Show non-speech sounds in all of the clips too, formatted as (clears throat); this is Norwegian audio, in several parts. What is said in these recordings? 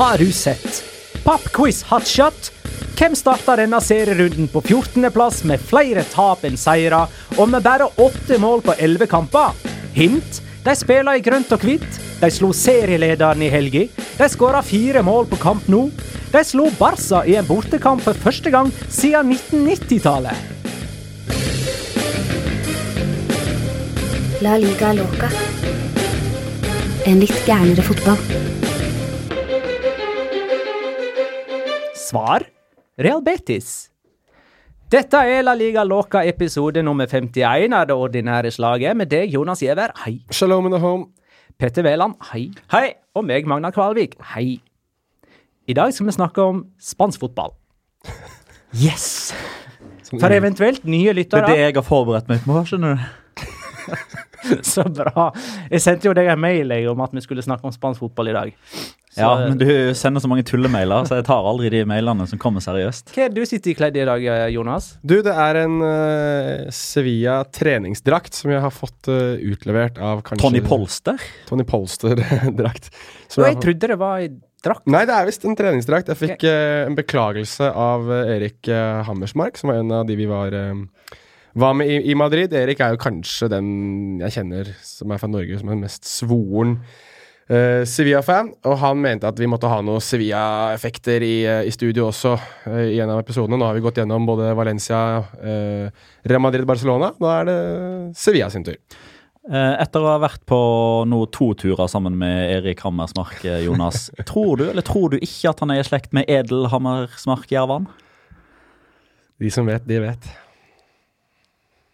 Har du sett? Popquiz hotshot. Hvem starta denne serierunden på 14.-plass med flere tap enn seire, og med bare åtte mål på elleve kamper? Hint? De spiller i grønt og hvitt. De slo serielederen i helga. De skåra fire mål på kamp nå. De slo Barca i en bortekamp for første gang siden 1990-tallet. La liga loca. En litt gærnere fotball. Svar Real Betis. Dette er La Liga Loca episode nummer 51 av det ordinære slaget. Med deg, Jonas Giæver, hei. Shalom in the home. Petter Wæland, hei. Hei. Og meg, Magna Kvalvik, hei. I dag skal vi snakke om spansk fotball. (laughs) Yes! For eventuelt nye Det er det jeg har forberedt meg på. skjønner du? (laughs) (laughs) Så bra. Jeg sendte jo deg en mail jeg, om at vi skulle snakke om spansk fotball i dag. Så, Ja, men Du sender så mange tullemailer, så jeg tar aldri de mailene som kommer seriøst. Hva er du sitter i kledd i dag, Jonas? Du, det er en uh, Sevilla treningsdrakt som jeg har fått uh, utlevert av kanskje Tony Polster? Tony Polster-drakt. (laughs) jeg, jeg trodde det var i drakt. Nei, det er visst en treningsdrakt. Jeg fikk eh, en beklagelse av eh, Erik uh, Hammersmark, som var en av de vi var eh, var med i, i Madrid. Erik er jo kanskje den jeg kjenner som er fra Norge, som er mest svoren uh, Sevilla-fan. Og han mente at vi måtte ha noen Sevilla-effekter i, uh, i studio også uh, i en av episodene. Nå har vi gått gjennom både Valencia, uh, Real Madrid, Barcelona. Nå er det Sevilla sin tur. Etter å ha vært på nå to turer sammen med Erik Hammersmark, Jonas, (laughs) tror du eller tror du ikke at han er i slekt med Edel Hammersmark Jervan? De som vet, de vet.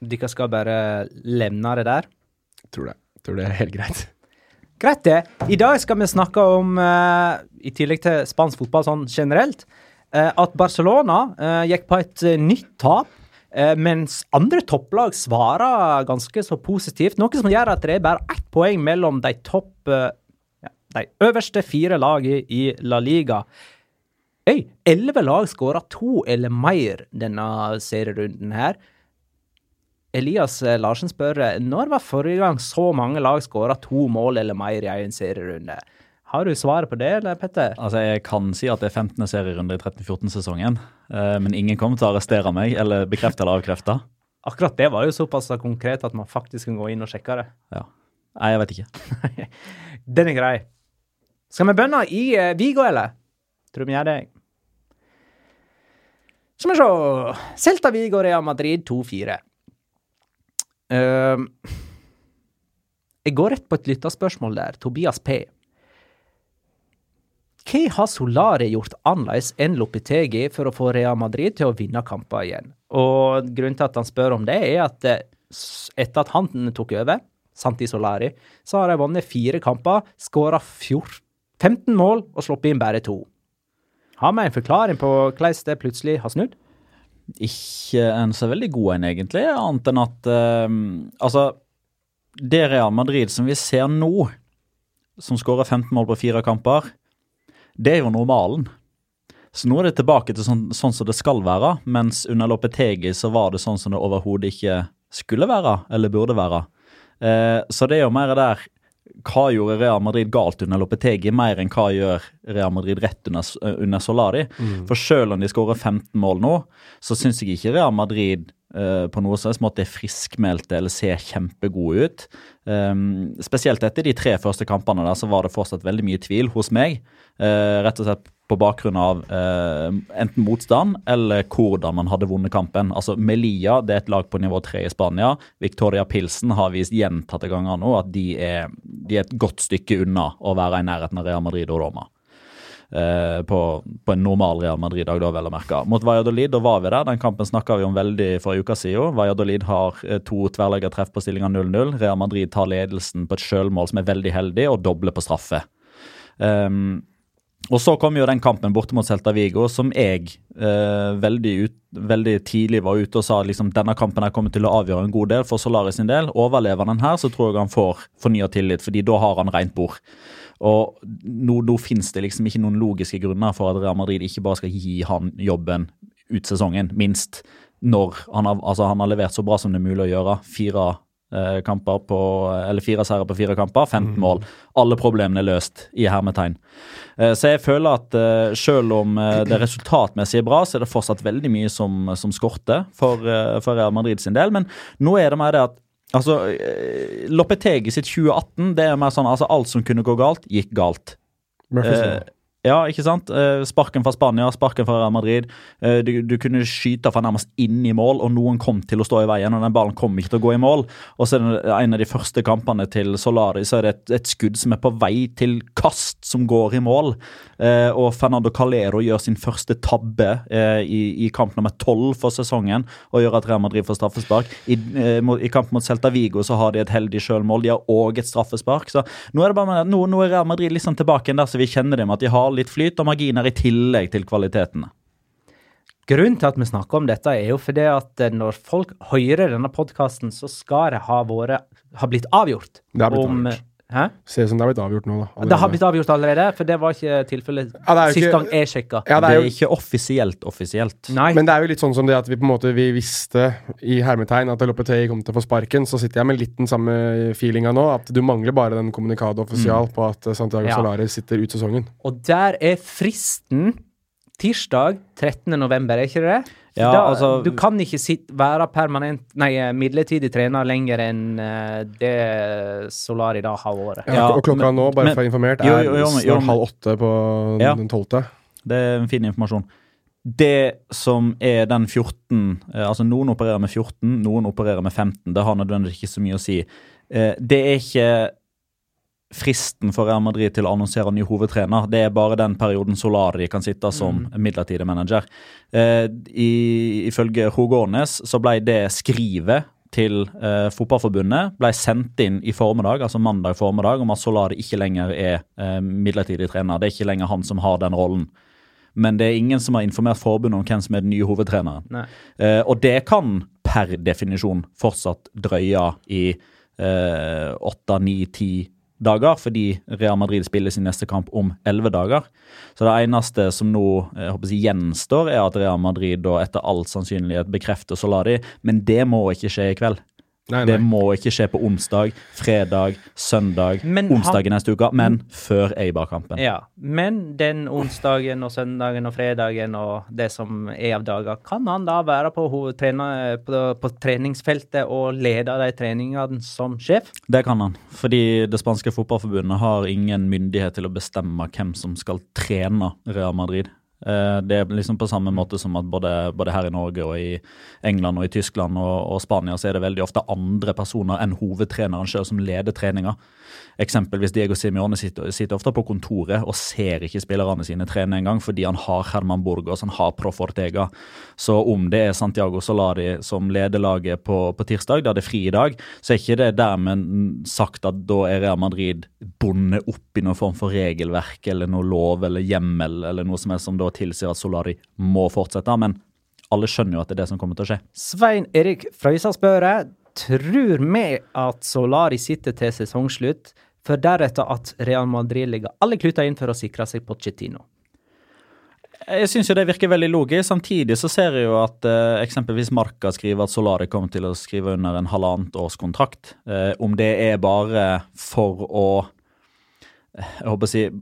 Dere skal bare levne det der? Tror det. Tror det er helt greit. Greit, det. I dag skal vi snakke om, uh, i tillegg til spansk fotball sånn generelt, uh, at Barcelona uh, gikk på et nytt tap, mens andre topplag svarer ganske så positivt. Noe som gjør at det er bare ett poeng mellom de topp ja, de øverste fire lagene i La Liga. Øy, elleve lag skåra to eller mer denne serierunden her. Elias eh, Larsen spør eh, når var forrige gang så mange lag skåra to mål eller mer i en serierunde? Har du svaret på det, eller Petter? Altså, Jeg kan si at det er 15. serierunde i 13-14-sesongen, eh, men ingen kommer til å arrestere meg eller bekrefte eller avkrefte. Akkurat det var jo såpass konkret at man faktisk kan gå inn og sjekke det. Ja. Nei, jeg vet ikke. (laughs) Den er grei. Skal vi bønne i Vigo, eller? Tror vi gjør det. Skal vi se Celta Vigo Real Madrid 2-4. Ehm, jeg går rett på et lytterspørsmål der. Tobias P. Hva har Solari gjort annerledes enn Lopetegi for å få Real Madrid til å vinne kamper igjen? Og grunnen til at han spør om det, er at eh, etter at han tok over, Santi Solari, så har de vunnet fire kamper, skåra 15 mål og sluppet inn bare to. Har vi en forklaring på hvordan det plutselig har snudd? Ikke en så veldig god en, egentlig, annet enn at eh, Altså, det Real Madrid som vi ser nå, som skårer 15 mål på fire kamper, det er jo normalen. Så nå er det tilbake til sånn, sånn som det skal være, mens under Lopetegi så var det sånn som det overhodet ikke skulle være, eller burde være. Eh, så det er jo mer der hva gjorde Real Madrid galt under Lopetegi, mer enn hva gjør Real Madrid rett under, under Solari. For selv om de skårer 15 mål nå, så syns jeg ikke Real Madrid uh, på noe helst måte er friskmeldte eller ser kjempegode ut. Um, spesielt etter de tre første kampene der, så var det fortsatt veldig mye tvil hos meg. Uh, rett og slett på bakgrunn av eh, enten motstand eller hvordan man hadde vunnet kampen. Altså Melilla det er et lag på nivå tre i Spania. Victoria Pilsen har vist gjentatte ganger nå at de er, de er et godt stykke unna å være i nærheten av Real Madrid og Roma. Eh, på, på en normal Real Madrid-dag, da, vel å merke. Mot Valladolid, da var vi der. Den kampen snakka vi om veldig for uka siden. Valladolid har eh, to tverrleggertreff på stillinga 0-0. Real Madrid tar ledelsen på et sjølmål som er veldig heldig, og dobler på straffe. Um, og så kom jo den kampen borte mot Celta Vigo, som jeg eh, veldig, ut, veldig tidlig var ute og sa liksom denne kampen her kommer til å avgjøre en god del for Solari sin del. Overlever han den her, så tror jeg han får fornya tillit, fordi da har han rent bord. Og nå, nå finnes det liksom ikke noen logiske grunner for at Real Madrid ikke bare skal gi han jobben ut sesongen, minst. Når han har, altså han har levert så bra som det er mulig å gjøre. Fire kamper på, eller fire seire på fire kamper, 15 mål. Alle problemene er løst, i hermetegn. Eh, Så jeg føler at eh, selv om eh, det resultatmessig er bra, så er det fortsatt veldig mye som, som skorter for, eh, for Real Madrid sin del. Men nå er det mer det at altså, eh, sitt 2018 det er mer sånn altså alt som kunne gå galt, gikk galt. Murphys Eh, Law. Ja, ikke sant? Eh, Sparken fra Spania, sparken fra Real Madrid. Eh, Du, du kunne skyte fra nærmest inn i mål, og noen kom til å stå i veien, og den ballen kom ikke til å gå i mål. Og så er det en av de første kampene til Solari, så er det et, et skudd som er på vei til kast, som går i mål. Eh, og Fernando Calero gjør sin første tabbe i, i kamp nummer tolv for sesongen, og gjør at Real Madrid får straffespark. I, eh, I kamp mot Celta Vigo så har de et heldig sjølmål, de har òg et straffespark. Så nå er det bare med, nå, nå er Real Madrid liksom tilbake igjen der så vi kjenner dem, at de har litt flyt og marginer i tillegg til kvalitetene. Grunnen til at vi snakker om dette, er jo fordi at eh, når folk hører denne podkasten, så skal det ha, vært, ha blitt avgjort. Det blitt Om- avgjort. Hæ? Ser ut som det har blitt avgjort nå, da. Det har blitt avgjort allerede, for det var ikke tilfellet Ja, er sist ikke- gang jeg sjekka. Ja, det det er er ikke offisielt offisielt. Nei. Men det er jo litt sånn som det at vi på en måte vi visste i hermetegn at Lopetei kom til å få sparken. Så sitter jeg med litt den samme feelinga nå. At du mangler bare den kommunikade offisial på at eh, Santiago Ja. Solari sitter ut sesongen. Og der er fristen tirsdag 13. november, er ikke det? Ja, da, altså- du kan ikke sitt, være permanent, nei, eh, midlertidig trener lenger enn eh, det Solari da har vært. Ja, og klokka men- nå, bare men- for å være informert, er jo, jo, jo, halv åtte på Ja. den tolvte. Det er en fin informasjon. Det som er den 14 eh, Altså noen opererer med 14, noen opererer med 15. Det har nødvendigvis ikke så mye å si. Eh, Det er ikke fristen for Real Madrid til å annonsere ny hovedtrener. Det er bare den perioden Solari kan sitte som midlertidig manager. Eh, i, ifølge Hogones så ble det skrivet til eh, fotballforbundet ble sendt inn i formiddag, altså mandag formiddag, om at Solari ikke lenger er eh, midlertidig trener. Det er ikke lenger han som har den rollen. Men det er ingen som har informert forbundet om hvem som er den nye hovedtreneren. Eh, og det kan per definisjon fortsatt drøye i åtte, ni, ti dager, fordi Real Madrid spiller sin neste kamp om elleve dager. Så det eneste som nå jeg håper jeg, gjenstår, er at Real Madrid da etter all sannsynlighet bekrefter Solari, men det må ikke skje i kveld. Nei, Det må ikke skje på onsdag, fredag, søndag, Men han- onsdag i neste uke, men før Eibar-kampen. Ja, men den onsdagen og søndagen og fredagen og det som er av dager, kan han da være på, hovedtrener, på, på treningsfeltet og lede de treningene som sjef? Det kan han, fordi det spanske fotballforbundet har ingen myndighet til å bestemme hvem som skal trene Real Madrid. Eh, det er liksom på samme måte som at både, både her i Norge og i England og i Tyskland og, og Spania så er det veldig ofte andre personer enn hovedtreneren sjøl som leder treninga. Eksempelvis Diego Simione sitter, sitter, ofte på kontoret og ser ikke spillerne sine trene engang, fordi han har Herman Burgos, han har Pro Fortega. Så om det er Santiago Solari som leder laget på, på tirsdag, da det er fri i dag, så er ikke det dermed sagt at da er Real Madrid bundet opp i noen form for regelverk eller noe lov eller hjemmel eller noe som er som da tilsier at Solari må fortsette. Men alle skjønner jo at det er det som kommer til å skje. Svein Erik Frøysa spør tror vi at Solari sitter til sesongslutt for deretter at Real Madrid legger alle kluter inn for å sikre seg Pochettino. Jeg syns det virker veldig logisk. Samtidig så ser jeg jo at eh, eksempelvis Marca skriver at Solari kommer til å skrive under en halvannet års kontrakt. Eh, om det er bare for å Jeg håper å si eh,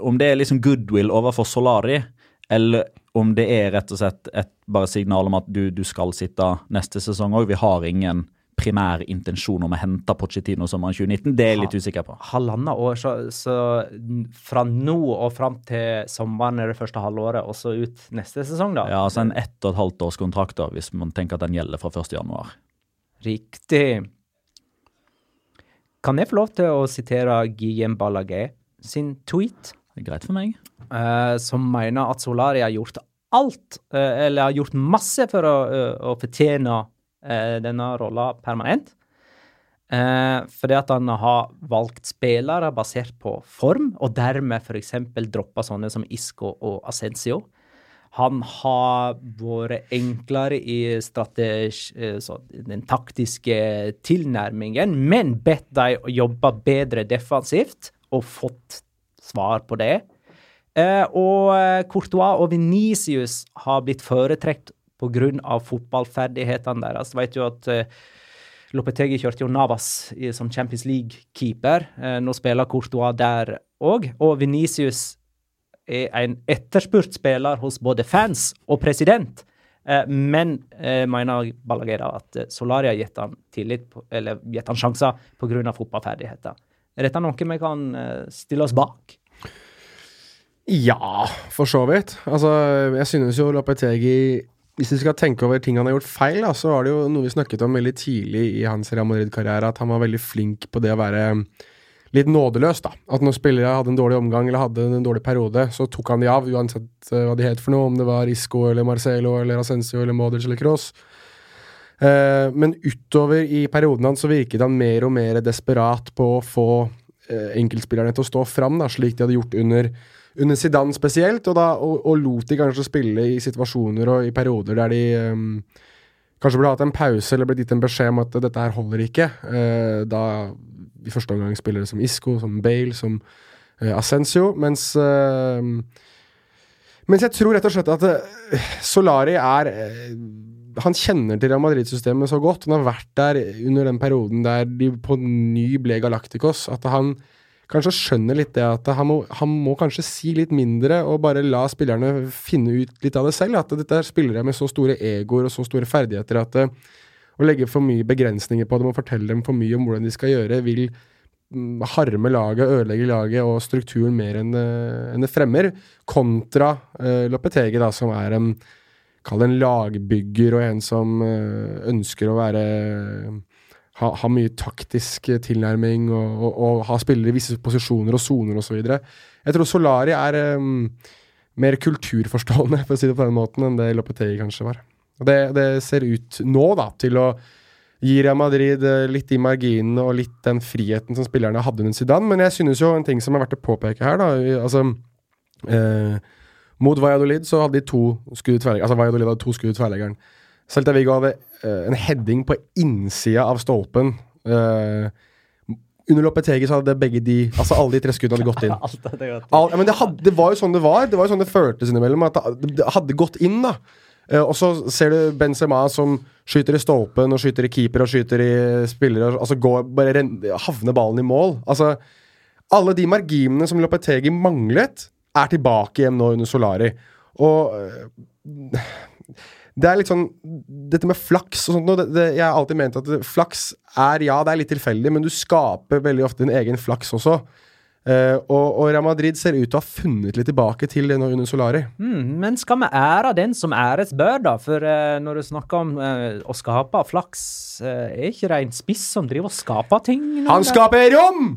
Om det er liksom goodwill overfor Solari, eller om det er rett og slett et bare signal om at du, du skal sitte neste sesong òg. Vi har ingen primær intensjon om å hente Pochettino sommeren 2019. Det er jeg litt usikker på. Halvannet år, så, så, fra nå og fram til sommeren er det første halvåret, og så ut neste sesong, da? Ja, altså en ett og et halvt års kontrakt, da, hvis man tenker at den gjelder fra 1. januar. Riktig. Kan jeg få lov til å sitere Guillem Ballagé sin tweet? Det er greit for meg. Uh, som mener at Solari har gjort alt, uh, eller har gjort masse for å, uh, å fortjene eh, denne rolla permanent. Eh, fordi at han har valgt spillere basert på form, og dermed f.eks. droppa sånne som Isco og Ascencio. Han har vært enklere i eh, så, den taktiske tilnærmingen, men bedt dem jobbe bedre defensivt, og fått svar på det. Eh, og eh, Courtois og Venicius har blitt foretrekt pga. fotballferdighetene deres. Vet jo at uh, Lopetegi kjørte jo Navas som Champions League-keeper. Nå spiller Courtois der òg. Og Venicius er en etterspurt spiller hos både fans og president. Men mener Ballagera at har gitt han tillit, eller gitt han sjanser pga. fotballferdigheter. Er dette noe vi kan stille oss bak? Ja, for så vidt. Altså, jeg synes jo Lopetegi hvis vi skal tenke over ting han har gjort feil, da, så var det jo noe vi snakket om veldig tidlig i hans Real Madrid-karriere, at han var veldig flink på det å være litt nådeløs. da. At når spillere hadde en dårlig omgang eller hadde en dårlig periode, så tok han de av, uansett uh, hva de het for noe, om det var Isco eller Marcelo eller Ascencio eller Modric eller Cross. Uh, men utover i perioden hans så virket han mer og mer desperat på å få uh, enkeltspillerne til å stå fram, da, slik de hadde gjort under under Zidane spesielt, og, da, og, og, lot de kanskje spille i situasjoner og i perioder der de um, kanskje burde hatt en pause eller blitt gitt en beskjed om at dette her holder ikke. Uh, da i første omgang spillere som Isco, som Bale, som uh, Ascencio, mens uh, mens jeg tror rett og slett at Solari er Han kjenner til Real Madrid-systemet så godt. Han har vært der under den perioden der de på ny ble Galacticos. At han kanskje skjønner litt det at han må, han må, kanskje si litt mindre og bare la spillerne finne ut litt av det selv. At dette er spillere med så store egoer og så store ferdigheter at uh, å legge for mye begrensninger på dem og fortelle dem for mye om hvordan de skal gjøre, vil um, harme laget, ødelegge laget og strukturen mer enn uh, en det fremmer. Kontra uh, Lopetegi, da, som er en Kall en lagbygger og en som ønsker å være ha, ha, mye taktisk tilnærming og, og, og, ha spillere i visse posisjoner og soner osv. Jeg tror Solari er um, mer kulturforstående (laughs) for å si det på den måten, enn det Lopetegi kanskje var. Og det, det, ser ut nå da, til å gi Real Madrid eh, litt i marginene og litt den friheten som spillerne hadde under Zidane. Men jeg synes jo en ting som er verdt å påpeke her, da altså eh, Mot Valladolid så hadde de to skudd tverrleggeren. Altså Valladolid hadde to skudd tverrleggeren. Celta Vigo hadde uh, en heading på innsida av stolpen. Uh, under Lopetegi så hadde begge de Altså alle de tre skuddene hadde gått inn. (laughs) All, ja, men det, hadde, det, var jo sånn det var. Det var jo sånn det føltes innimellom. At det, hadde gått inn, da. Uh, og så ser du Benzema som skyter i stolpen og skyter i keeper og skyter i spillere. Altså går, bare havner ballen i mål. Altså Alle de marginene som Lopetegi manglet, er tilbake igjen nå under Solari. Og det er litt sånn Dette med flaks og sånt det, det, Jeg har alltid ment at flaks er Ja, det er litt tilfeldig, men du skaper veldig ofte din egen flaks også. Uh, og, og Real Madrid ser ut til å ha funnet litt tilbake til det nå under Solari. Mm, men skal vi ære den som æres bør, da? For uh, når du snakker om uh, å skape flaks, eh, er ikke det en spiss som driver og skaper ting? Han skaper rom!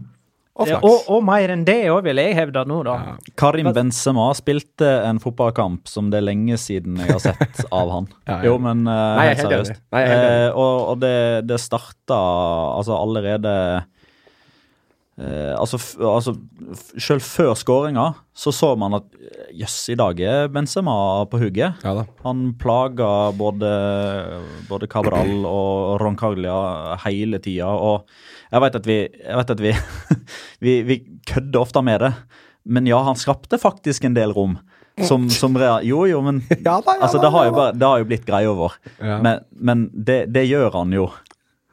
Og Ja, og, og mer enn det òg, vil jeg hevde nå, da. Karim Benzema spilte en fotballkamp som det er lenge siden jeg har sett (laughs) av han. Ja, ja. Jo, men uh, Nei, helt seriøst. Nei. Eh, og og det, det starta altså allerede eh, Altså, altså selv før skåringa så så man at jøss, i dag er Benzema på hugget. Ja. Han plaga både, både Cabral og Roncaglia hele tida. Og jeg vet at vi, vet at vi, (laughs) vi, vi kødder ofte med det, men ja, han skapte faktisk en del rom. Som, som Jo, jo, men (laughs) Ja da, ja altså, det, har jo bare, det har jo blitt greia vår. Men, men det, det gjør han jo,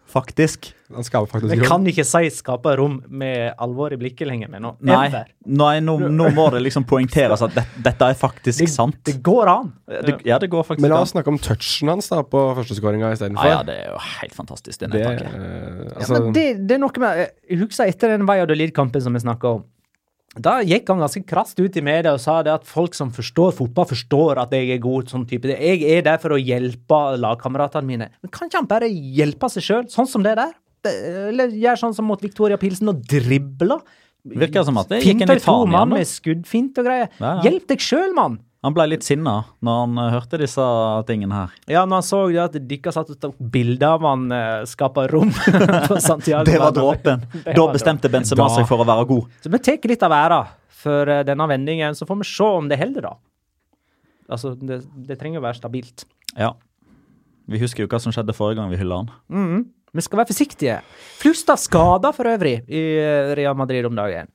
faktisk. Han skaper faktisk Vi rom. kan ikke si 'skape rom' med alvor i blikket lenger. Men nå, Nei, nei nå, nå må det liksom poengteres at det, dette er faktisk Det, sant. det går an. Det, ja, det går faktisk Men la oss snakke om touchen hans da på førsteskåringa istedenfor. Ja, ja, det er jo helt fantastisk, det det, nedtaket. eh, Ja, altså, men det, det er noe med Jeg husker etter den Valladolid-kampen som vi snakka om. Da gikk han ganske krast ut i media og sa det at folk som forstår fotball, forstår at jeg er god. sånn type. Jeg er der for å hjelpe lagkameratene mine. Men kan ikke han bare hjelpe seg sjøl, sånn som det der? Eller gjør sånn som mot Victoria Pilsen og dribler. Virker som at det gikk en to faen igjen, med skuddfint og greier. Ja, ja. Hjelp deg sjøl, mann! Han ble litt sinna når han eh, hørte disse tingene her. Ja, når han så det at dere satt og tok bilder av han uh, skapa rom (laughs) på Santiago Det var dråpen. (laughs) Da bestemte Benzema Da- seg for å være god. Så vi tar litt av æra for eh, denne vendingen, så får vi se om det holder, da. Altså, det, det trenger å være stabilt. Ja. Vi husker jo hva som skjedde forrige gang vi hylla han. Mhm. Vi skal være forsiktige. Flust av skader for øvrig i eh, Real Madrid om dagen.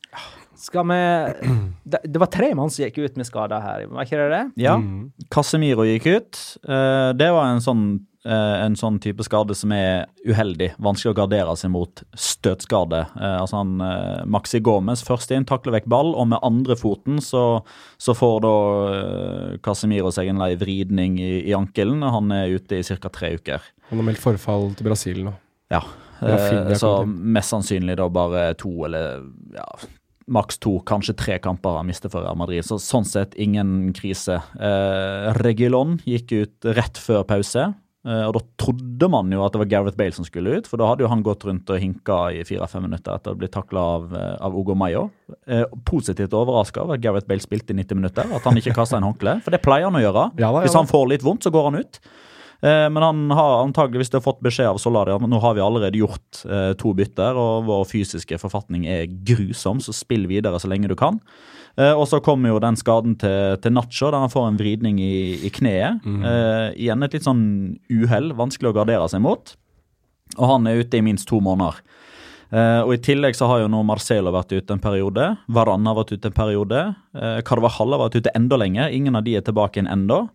Skal vi (clears throat) Det, var tre mann som gikk ut med skader her, var ikke det det? Ja. Mm. Casemiro gikk ut. Eh, det var en sånn, eh, en sånn type skade som er uheldig. Vanskelig å gardere seg mot støtskade. Eh, altså han, Maxi Gomez først inn, takler vekk ball, og med andre foten så, så får da Casemiro seg en lei vridning i, i ankelen, han er ute i ca. tre uker. Han har meldt forfall til Brasil nå. Ja. Rafinha Eh, så mest sannsynlig da bare to eller ja, maks to, kanskje tre kamper han mister for Real Madrid. Så sånn sett ingen krise. Eh, Regilon gikk ut rett før pause. eh, og da trodde man jo at det var Gareth Bale som skulle ut, for da hadde jo han gått rundt og hinka i fire-fem minutter etter å blitt takla av, eh, av Ugo Mayo. Eh, positivt overraska over at Gareth Bale spilte i 90 minutter, at han ikke kasta en håndkle. For det pleier han å gjøre. Ja da, ja Hvis han får litt vondt, så går han ut. Eh, Men han har antageligvis fått beskjed av Solari at nå har vi allerede gjort eh, to bytter, og vår fysiske forfatning er grusom, så spill videre så lenge du kan. Eh, og så kommer jo den skaden til, til Nacho, der han får en vridning i, i kneet. Eh, igjen et litt sånn uhell, vanskelig å gardere seg mot. Og han er ute i minst to måneder. Eh, og I tillegg så har jo nå Marcelo vært ute en periode. Varanna har vært ute en periode. Uh, Carvajal har vært ute enda lenger. Ingen av de er tilbake igjen ennå.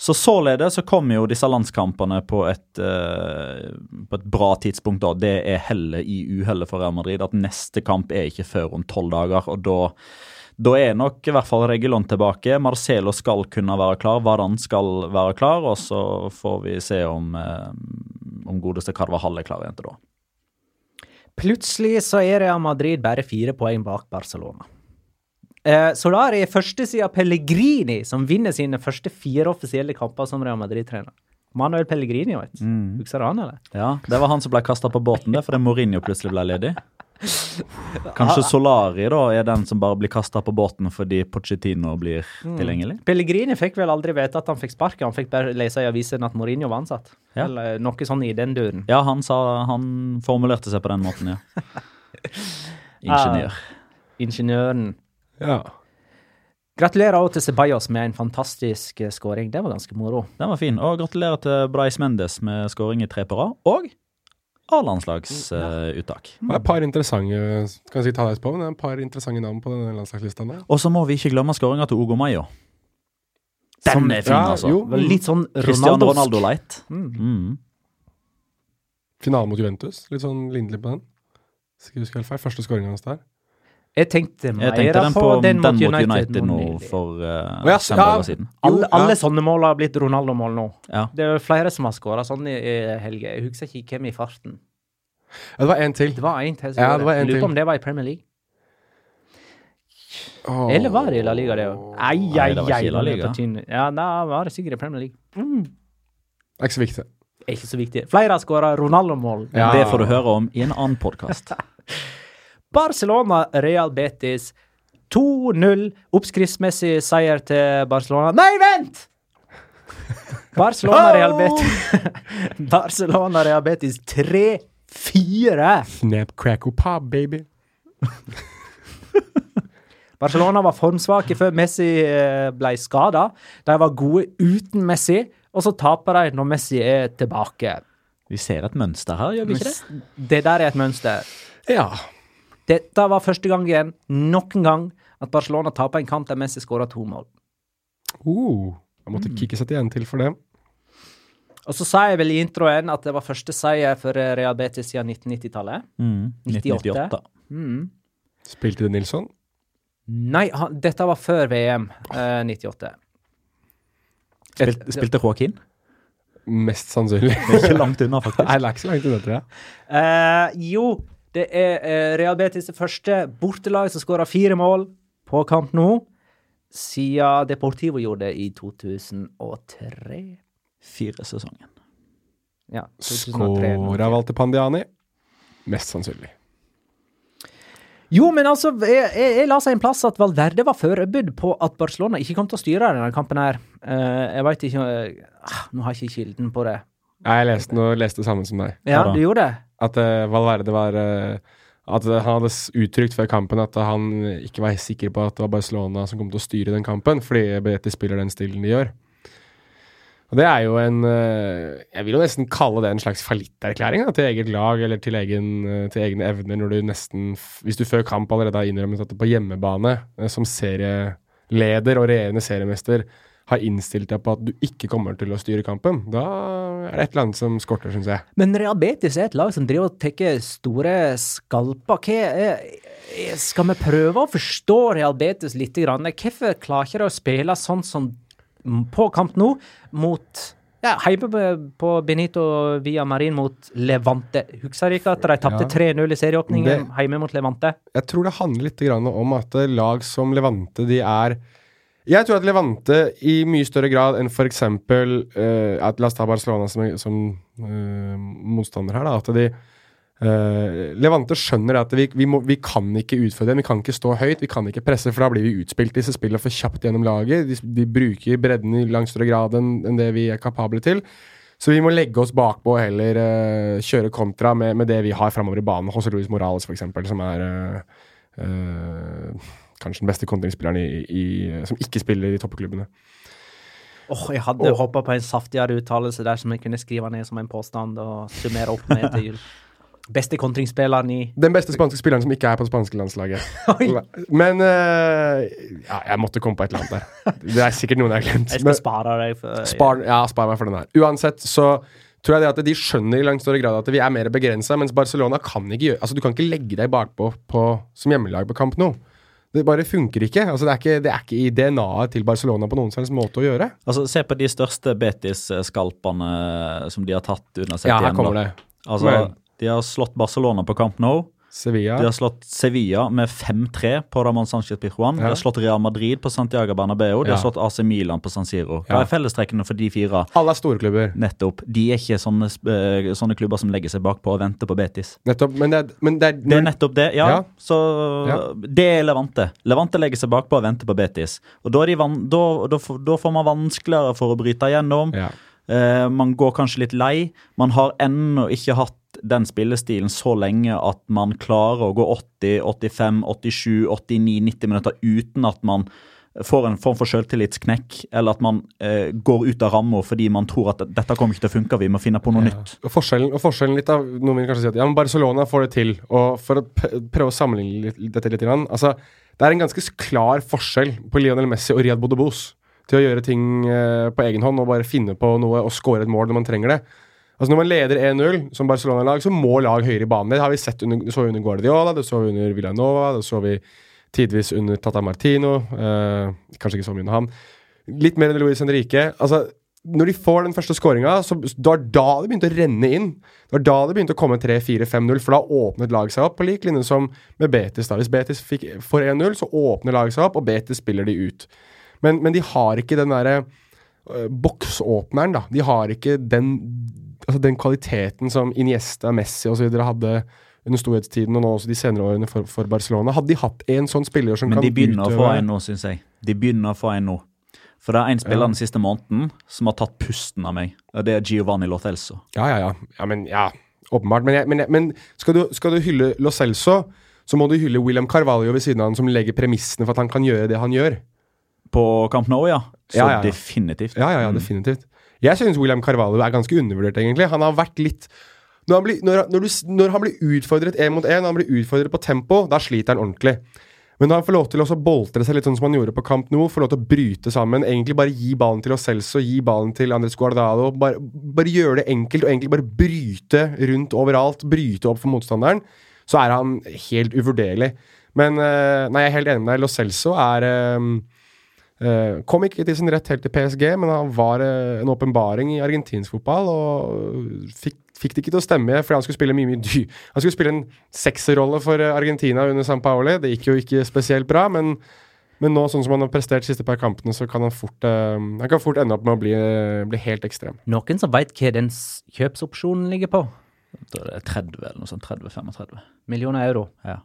Så således så kommer jo disse landskampene på et, eh, på et bra tidspunkt. da. Det er hellet i uhellet for Real Madrid at neste kamp er ikke før om tolv dager. og da da er nok i hvert fall Regulon tilbake. Marcelo skal kunne være klar. Varan skal være klar. Og så får vi se om, om godeste Carvajal er klar igjen til da. Plutselig så er Real Madrid bare fire poeng bak Barcelona. Eh, Solari er første siden Pellegrini, som vinner sine første fire offisielle kamper som Real Madrid-trener. Manuel Pellegrini, vet du. Husker du han, eller? Ja, Det var han som ble kasta på båten der, fordi Mourinho plutselig ble ledig. Kanskje Solari da er den som bare blir kasta på båten fordi Pochettino blir tilgjengelig? Pellegrini fikk vel aldri vite at han fikk sparket, han fikk bare lese i avisen at Mourinho var ansatt. Ja. Eller noe sånn i den duren. Ja, han sa Han formulerte seg på den måten, ja. (laughs) Ingeniør. Ingeniøren. Ja. Gratulerer også til Ceballos med en fantastisk skåring. Det var ganske moro. Den var fin. Og gratulerer til Brais Mendes med skåring i tre på rad. Og A-landslagsuttak. Det er et par interessante Kan jeg si ta deg på, men det er et par interessante navn på denne landslagslista. Og så må vi ikke glemme skåringa til Ogo Mayo. Den Som- er fin, ja, altså. jo. Litt sånn Cristiano Ronaldosk. Ronaldo light. Mm. Mm. Finalen mot Juventus. Litt sånn lindelig på den. Skal jeg huske helt feil. Første skåringa hans der. Jeg tenkte mer Jeg tenkte den på, den mot den United, nå for uh, ja, fem ja. dager siden. Alle, alle ja. sånne mål har blitt Ronaldo-mål nå. Ja. Det er flere som har skåra sånn i, i helga. Jeg husker ikke hvem i farten. Ja, det var én til. Det var en til. Ja, det var en Lurer på om det var i Premier League. Eller var det i La Liga, det òg? Ai, Nei, ai, det var ikke i La Liga. Ja, da var det sikkert i Premier League. Mm. Det er ikke så viktig. Er ikke så viktig. Flere har skåra Ronaldo-mål. Ja. Det får du høre om i en annen podkast. (laughs) Barcelona, Real Betis 2-0. Oppskriftsmessig seier til Barcelona. Nei, vent! Barcelona, Real Betis (laughs) Barcelona, Real Betis 3-4. Snap, crack og pop, baby. Barcelona var formsvake før Messi eh, ble skada. De var gode uten Messi, og så taper de når Messi er tilbake. Vi ser et mønster her, gjør vi ikke det? Det der er et mønster. Ja. Dette var første gang igjen, noen gang, at Barcelona taper en kamp der Messi skåra to mål. Uh, jeg måtte kikke seg igjen til for det. Og så sa jeg vel i introen at det var første seier for eh, Real Betis siden 1990-tallet. Mm. 98. 1998. Mm. Spilte det Nilsson? Nei, han, dette var før VM eh, 98. Spilte, spilte Joaquin? Mest sannsynlig. Ikke langt unna, faktisk. (laughs) Nei, det er ikke så langt unna, tror jeg. Uh, jo, det er eh, Real Betis det første bortelag som skåra fire mål på kamp nå, siden Deportivo gjorde det i 2003. Fire sesongen. Ja, 2003. Skåra Walter Pandiani? Mest sannsynlig. Jo, men altså, jeg, jeg, jeg la seg en plass at Valverde var forberedt på at Barcelona ikke kom til å styre denne kampen her. Uh, jeg veit ikke uh, Nå har jeg ikke kilden på det. Ja, jeg leste, noe, leste det samme som deg. Ja, du gjorde det? At uh, Valverde var uh, At han hadde uttrykt før kampen at han ikke var sikker på at det var Barcelona som kom til å styre den kampen, fordi Betis spiller den stilen de gjør. Og Det er jo en eh, Jeg vil jo nesten kalle det en slags fallitterklæring til eget lag eller til, egen, til egne evner, når du nesten Hvis du før kamp allerede har innrømmet at du på hjemmebane, som serieleder og regjerende seriemester, har innstilt deg på at du ikke kommer til å styre kampen, da er det et eller annet som skorter, syns jeg. Men Real Betis er et lag som driver og tar store skalper. Hva er, skal vi prøve å forstå Real Betis litt? Grann? Hvorfor klarer ikke de å spille sånn som på kamp nå, mot ja, Hjemme på- Benito Via Marin mot Levante. Husker ikke at de tapte 3-0 i serieåpningen hjemme mot Levante? Jeg tror det handler litt om at lag som Levante, de er Jeg tror at Levante i mye større grad enn f.eks. Uh, at La oss ta Barcelona som, som uh, motstander her, da. At de uh, Levante skjønner at vi, vi, må, vi kan ikke utfordre dem, vi kan ikke stå høyt, vi kan ikke presse, for da blir vi utspilt disse spillene for kjapt gjennom laget. De, de bruker bredden i langt større grad enn enn det vi er kapable til. Så vi må legge oss bakpå og heller uh, kjøre kontra med, med det vi har framover i banen. José Luis Morales, eksempel, som er uh, eh, kanskje den beste kontringsspilleren som ikke spiller i toppklubbene. Åh, Jeg hadde håpa på en saftigere uttalelse der som jeg kunne skrive ned som en påstand og summere opp med til jul. Beste kontringsspilleren i Den beste spanske spilleren som ikke er på det spanske landslaget. (laughs) Men uh, ja, jeg måtte komme på et eller annet der. Det er sikkert noen jeg har glemt. Jeg skal spare deg for Spar, ja, spar meg for den her. Uansett så tror jeg det at de skjønner i langt større grad at vi er mer begrensa, mens Barcelona kan ikke gjøre Altså, du kan ikke legge deg bakpå på, som hjemmelag på kamp nå. Det bare funker ikke. Altså, det, er ikke det er ikke i DNA-et til Barcelona på noen slags måte å gjøre. Altså, Se på de største Betis-skalpene som de har tatt under sett Ja, her igjen. kommer da. det. Altså, Men- De har slått Barcelona på Camp Nou. Sevilla. De har slått Sevilla med 5-3 på Ramón Sánchez Pizjuan. De har slått Real Madrid på Santiago Bernabeu. De har Ja. slått AC Milan på San Siro. Hva Ja. er fellestrekkene for de fire? Alle er storklubber. Nettopp. De er ikke sånne, eh, sånne klubber som legger seg bakpå og venter på Betis. Nettopp. Men det er, men det er, Det er nettopp det. Ja, Ja. så Ja. det er Levante. Levante legger seg bakpå og venter på Betis. Og da, van da, da, får- da får man vanskeligere for å bryte igjennom. ja. Eh, man går kanskje litt lei. Man har ennå ikke hatt den spillestilen så lenge at man klarer å gå 80, 85, 87, 89, 90 minutter uten at man får en form for selvtillitsknekk, eller at man eh, går ut av ramma fordi man tror at dette kommer ikke til å funke, vi må finne på noe nytt. Og forskjellen, og forskjellen litt av Noen vil kanskje si at ja, men Barcelona får det til. Og For å prøve å sammenligne litt, dette litt grann, altså, Det er en ganske klar forskjell på Lionel Messi og Riyad Bodebos til å gjøre ting eh, på egen hånd og bare finne på noe og score et mål når man trenger det. Altså Når man leder 1-0 som Barcelona-lag, så må lag høyere i banen. Det har vi sett under, så vi under Guardiola, det så vi under Villanova, det så vi tidvis under Tata Martino. Eh, kanskje ikke så mye under han. Litt mer under Luis Henrique. Altså, når de får den første skåringa, det var da det begynte å renne inn. Det var da det begynte å komme 3-4-5-0, for da åpnet laget seg opp, på lik linje som med Betis. da. Hvis Betis fikk, får 1-0, så åpner laget seg opp, og Betis spiller de ut. Men, men de har ikke den derre øh, boksåpneren, da. De har ikke den, altså den kvaliteten som Iniesta, Messi osv. hadde under storhetstiden og nå også de senere årene for, for Barcelona. Hadde de hatt en sånn spiller som Men kan de begynner å få en nå, syns jeg. De begynner å få en nå. For det er en spiller Ja. den siste måneden som har tatt pusten av meg. og Det er Giovanni Lo Celso. Ja, ja, ja. ja men ja, åpenbart. Men, jeg, men, jeg, men skal, du, skal du hylle Lo Celso, så må du hylle William Carvalho ved siden av han, som legger premissene for at han kan gjøre det han gjør. På Camp Nou, ja. Så Ja, ja, ja. definitivt. Ja, ja, ja, definitivt. Jeg syns William Carvalho er ganske undervurdert, egentlig. Han har vært litt Når han blir, når, når du, når han blir utfordret én mot én, når han blir utfordret på tempo, da sliter han ordentlig. Men når han får lov til å boltre seg litt sånn som han gjorde på Camp Nou, får lov til å bryte sammen, egentlig bare gi ballen til Ocelso, gi ballen til Andres Guardado, bare, bare gjøre det enkelt, og egentlig bare bryte rundt overalt, bryte opp for motstanderen, så er han helt uvurderlig. Men eh, nei, jeg er helt enig med deg. Lo Celso er eh, eh, Kom ikke til sin rett helt til PSG, men han var eh, en åpenbaring i argentinsk fotball, og fikk, fikk det ikke til å stemme fordi han skulle spille mye mye dy. Han skulle spille en sekserrolle for eh, Argentina under San Paoli. Det gikk jo ikke spesielt bra, men, men nå, sånn som han har prestert de siste par kampene, så kan han fort, eh, han kan fort ende opp med å bli, eh, bli helt ekstrem. Noen som veit hva den kjøpsopsjonen ligger på? Da er det 30 eller noe sånt. 30-35. Millioner euro. Ja.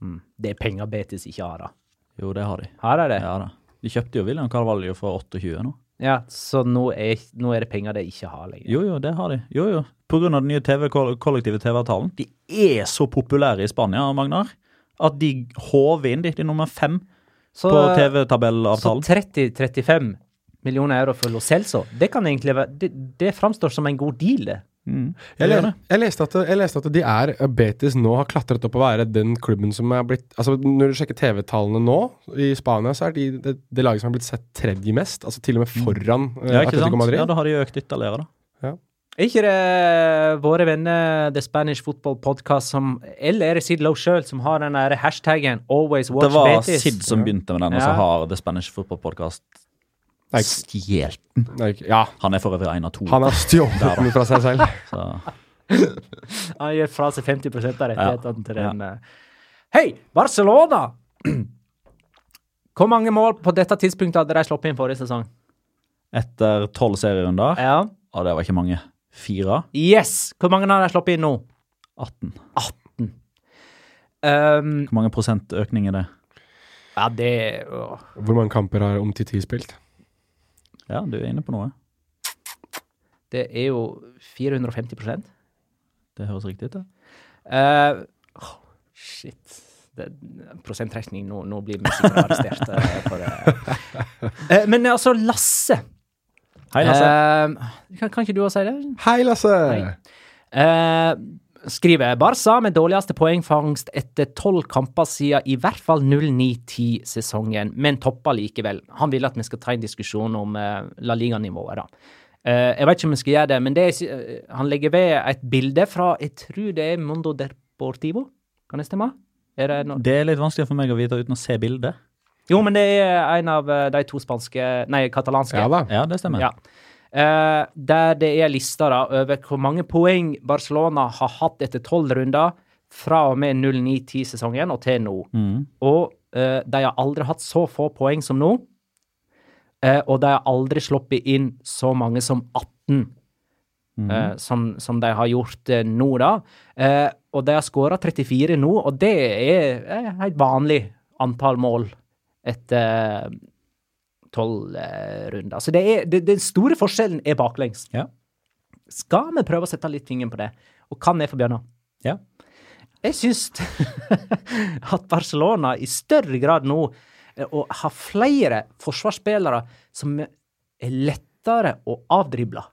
Mm. Det er penger Betis ikke har, da. Jo, det har de. Har de det? Ja da. De kjøpte jo William Carvalho for 28 nå. Ja, så nå er, nå er det penger de ikke har lenger. Jo, jo, det har de. Jo, jo. På grunn av den nye TV, kollektive TV-avtalen. De er så populære i Spania, Magnar, at de håver inn. De de er nummer fem Så, på TV-tabellavtalen. Så 30-35 millioner euro for Lo Celso, det kan egentlig være Det, det framstår som en god deal, det. Mm. Jeg, det. jeg, leste at, jeg leste at de er Betis nå har klatret opp å være den klubben som er blitt Altså Når du sjekker TV-tallene nå i Spania, så er de det, det laget som har blitt sett tredje mest. Altså til og med foran mm. Ja, ikke Atletico sant? Madrid. Ja, da har de økt ytterligere, da. Er ikke det våre venner The Spanish Football Podcast som Eller er det Sid Lowe sjøl som har den der hashtaggen 'Always watch Betis'? Det var Betis'? Sid som begynte med den, og så har The Spanish Football Podcast stjålet den. ja, Han er for øvrig en av to. han har stjålet den fra seg selv. (laughs) Så. Han gir fra seg 50 av rettighetene til den. Ja. Hei, Barcelona! Hvor mange mål på dette tidspunktet hadde de sluppet inn forrige sesong? Etter tolv serierunder Ja. Ja, det var ikke mange. Fire? Yes! Hvor mange har de sluppet inn nå? 18. 18. Um, Hvor mange prosent økning er det? ja, det å. Hvor mange kamper har Omtiti spilt? Ja, du er inne på noe. Det er jo 450% Det høres riktig ut. det. Uh, oh, Shit. Det, prosenttrekning, nå, nå blir vi sikkert arrestert. eh, for det. (laughs) Eh, men altså, Lasse. Hei, Lasse. Eh, kan, kan ikke du også si det? Hei, Lasse! Hei. Skriver Barca med dårligste poengfangst etter tolv kamper siden i hvert fall 09-10-sesongen, men topper likevel. Han vil at vi skal ta en diskusjon om uh, La Liga-nivået, da. Uh, jeg vet ikke om vi skal gjøre det, men det er, uh, han legger ved et bilde fra Jeg tror det er Mondo Deportivo. Kan det stemme? Er det no Det er litt vanskelig for meg å vite uten å se bildet. jo, men det er en av de to spanske Nei, katalanske. Ja da. Ja, det stemmer. Ja. Eh, der det er lista da, over hvor mange poeng Barcelona har hatt etter tolv runder fra og med 09-10-sesongen og til nå. Mm. Og eh, de har aldri hatt så få poeng som nå. Eh, og de har aldri sluppet inn så mange som 18, Mm. eh, som, som de har gjort eh, nå, da. Eh, og de har skåra 34 nå, og det er et helt vanlig antall mål etter tolv eh, runder. Så det er, det, den store forskjellen er baklengs. Ja. Skal vi prøve å sette litt fingeren på det? Og kan jeg få begynne? Ja. Jeg syns (laughs) at Barcelona i større grad nå eh, og har flere forsvarsspillere som er lettere å avdrible.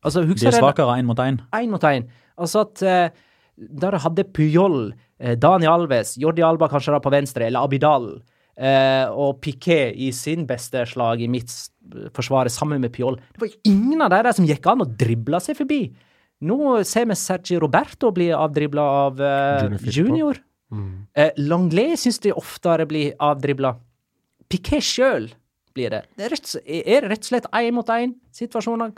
Altså, De er svakere én mot én. Én mot én. Altså at eh, der hadde Puyol, eh, Dani Alves, Jordi Alba kanskje da på venstre, eller Abidal, og Piquet i sin beste slag i mitt forsvar sammen med Piol. Det var ingen av de der som gikk an å drible seg forbi. Nå ser vi Sergi Roberto bli avdribla av eh, Junior junior. Eh, Langlais syns de oftere blir avdribla. Piquet sjøl blir det? det er, rett, er det rett og slett én mot én-situasjoner,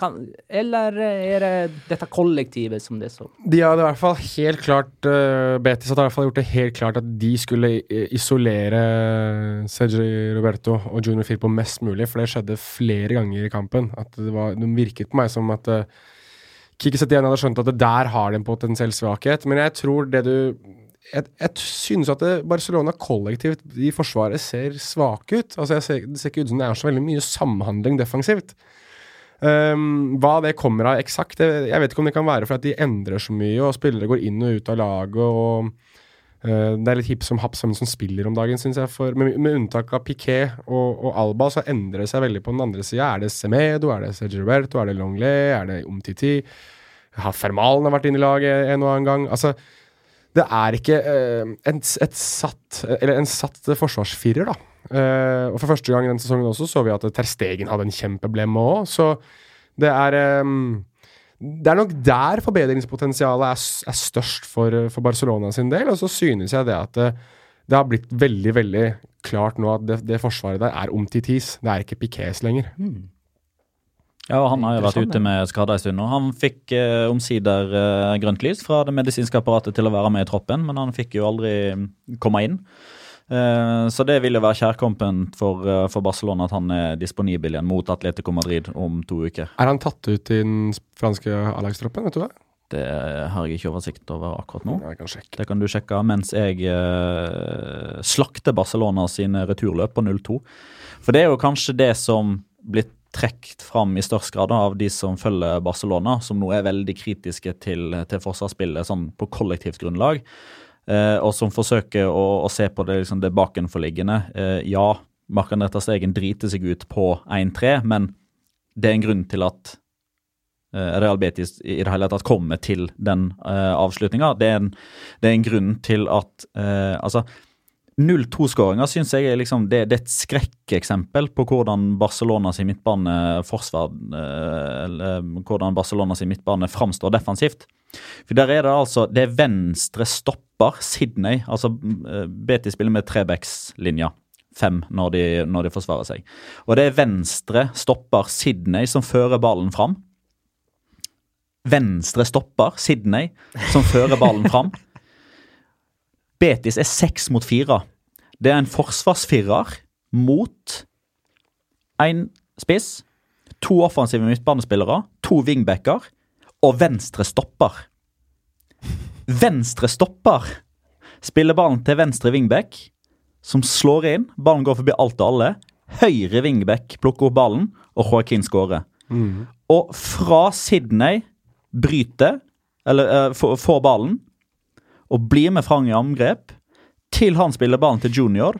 eller er det dette kollektivet som det er så De hadde i hvert fall helt klart uh, Betis hadde i hvert fall gjort det helt klart at de skulle isolere Sergi Roberto og Junior Firpo mest mulig, for det skjedde flere ganger i kampen. At det, var, det virket på meg som at uh, Kikki Setien hadde skjønt at det der har de en potensiell svakhet, men jeg tror det du jeg, jeg synes at Barcelona kollektivt i forsvaret ser svake ut. Altså ser, Det ser ikke ut som det er så veldig mye samhandling defensivt. Um, hva det kommer av eksakt, jeg, jeg, vet ikke om det kan være for at de endrer så mye, og spillere går inn og ut av laget. og uh, Det er litt hipp som happ sammen som spiller om dagen, syns jeg. For, med, med, unntak av Piquet og, og, Alba, så endrer det seg veldig på den andre sida. Er det Semedo, er det Sergio Roberto, er det Longley, er det Omtiti? Har Fermalen har vært inne i laget en og annen gang? altså det er ikke uh, en, et satt, eller en satt forsvarsfirer, da. Uh, og For første gang i denne sesongen også så vi at Ter Stegen hadde en kjempeblemme òg. Så det er um, Det er nok der forbedringspotensialet er, er størst for, for, Barcelona sin del. Og så synes jeg det at det, det har blitt veldig, veldig klart nå at det, det forsvaret der er omtitis. Det er ikke Piquets lenger. Mm. Ja, og Han har jo vært ute med skade en stund nå. Han fikk eh, omsider eh, grønt lys fra det medisinske apparatet til å være med i troppen, men han fikk jo aldri mm, komme inn. Eh, så det vil jo være kjærkompent for, eh, for, Barcelona at han er disponibel igjen mot Atletico Madrid om to uker. Er han tatt ut i den franske A-lagstroppen, vet du det? Det har jeg ikke oversikt over akkurat nå. Kan det kan du sjekke mens jeg eh, slakter Barcelona sine returløp på 0-2. For det er jo kanskje det som blitt trukket fram i størst grad av de som følger Barcelona, som nå er veldig kritiske til, til forsvarsspillet sånn på kollektivt grunnlag. Eh, og som forsøker å, å, se på det, liksom, det bakenforliggende. Eh, ja, Mark-André Stegen driter seg ut på 1-3, men det er en grunn til at eh, Real Betis i det hele tatt kommer til den eh, avslutninga. Det, det, er en grunn til at eh, Altså 0-2-skåringa syns jeg er, liksom, det, det, er et skrekkeksempel på hvordan Barcelona sin midtbane forsvar eh, eller hvordan Barcelona sin midtbane framstår defensivt. For der er det altså Det er venstre stopper, Sydney. Altså BT Beti spiller med trebackslinja. Fem når de, når de forsvarer seg. Og det er venstre stopper, Sydney, som fører ballen fram. Venstre stopper, Sydney, som fører ballen fram. Betis er seks mot fire. Det er en forsvarsfirer mot én spiss, to offensive midtbanespillere, to wingbacker og venstre stopper. Venstre stopper spiller ballen til venstre wingback, som slår inn. Ballen går forbi alt og alle. Høyre wingback plukker opp ballen, og Joaquin skårer. Mm. Og fra Sydney bryter, eller uh, får ballen, og blir med Frang i angrep, til han spiller ballen til junior,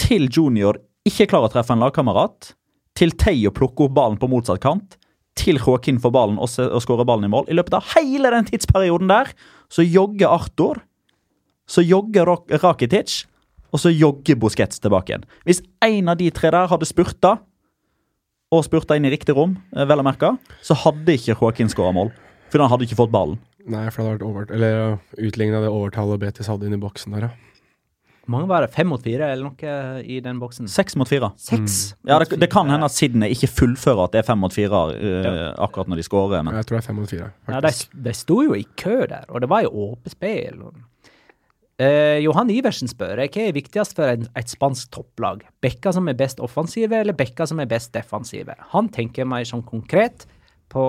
til junior ikke klarer å treffe en lagkamerat, til Theo plukker opp ballen på motsatt kant, til Joaquin får ballen og, og skårer ballen i mål. I løpet av hele den tidsperioden der så jogger Arthur, så jogger Rakitic, og så jogger Busquets tilbake igjen. Hvis en av de tre der hadde spurta, og spurta inn i riktig rom, eh, vel å merke, så hadde ikke Joaquin skåra mål. For han hadde ikke fått ballen. Nei, for det hadde vært over, eller utligna det overtallet Betis hadde inni boksen der, ja. Hvor mange var det? Fem mot fire, eller noe i den boksen? Seks mot fire. Seks? Mm. Ja, det, det, kan hende at Sydney ikke fullfører at det er fem mot fire uh, akkurat når de skårer. Men... Jeg tror det er fem mot fire. Ja, de, de sto jo i kø der, og det var jo åpent spill. Uh, Johan Iversen spør hva er viktigst for en, et spansk topplag. Bekka som er best offensive, eller bekka som er best defensive? Han tenker meg sånn konkret på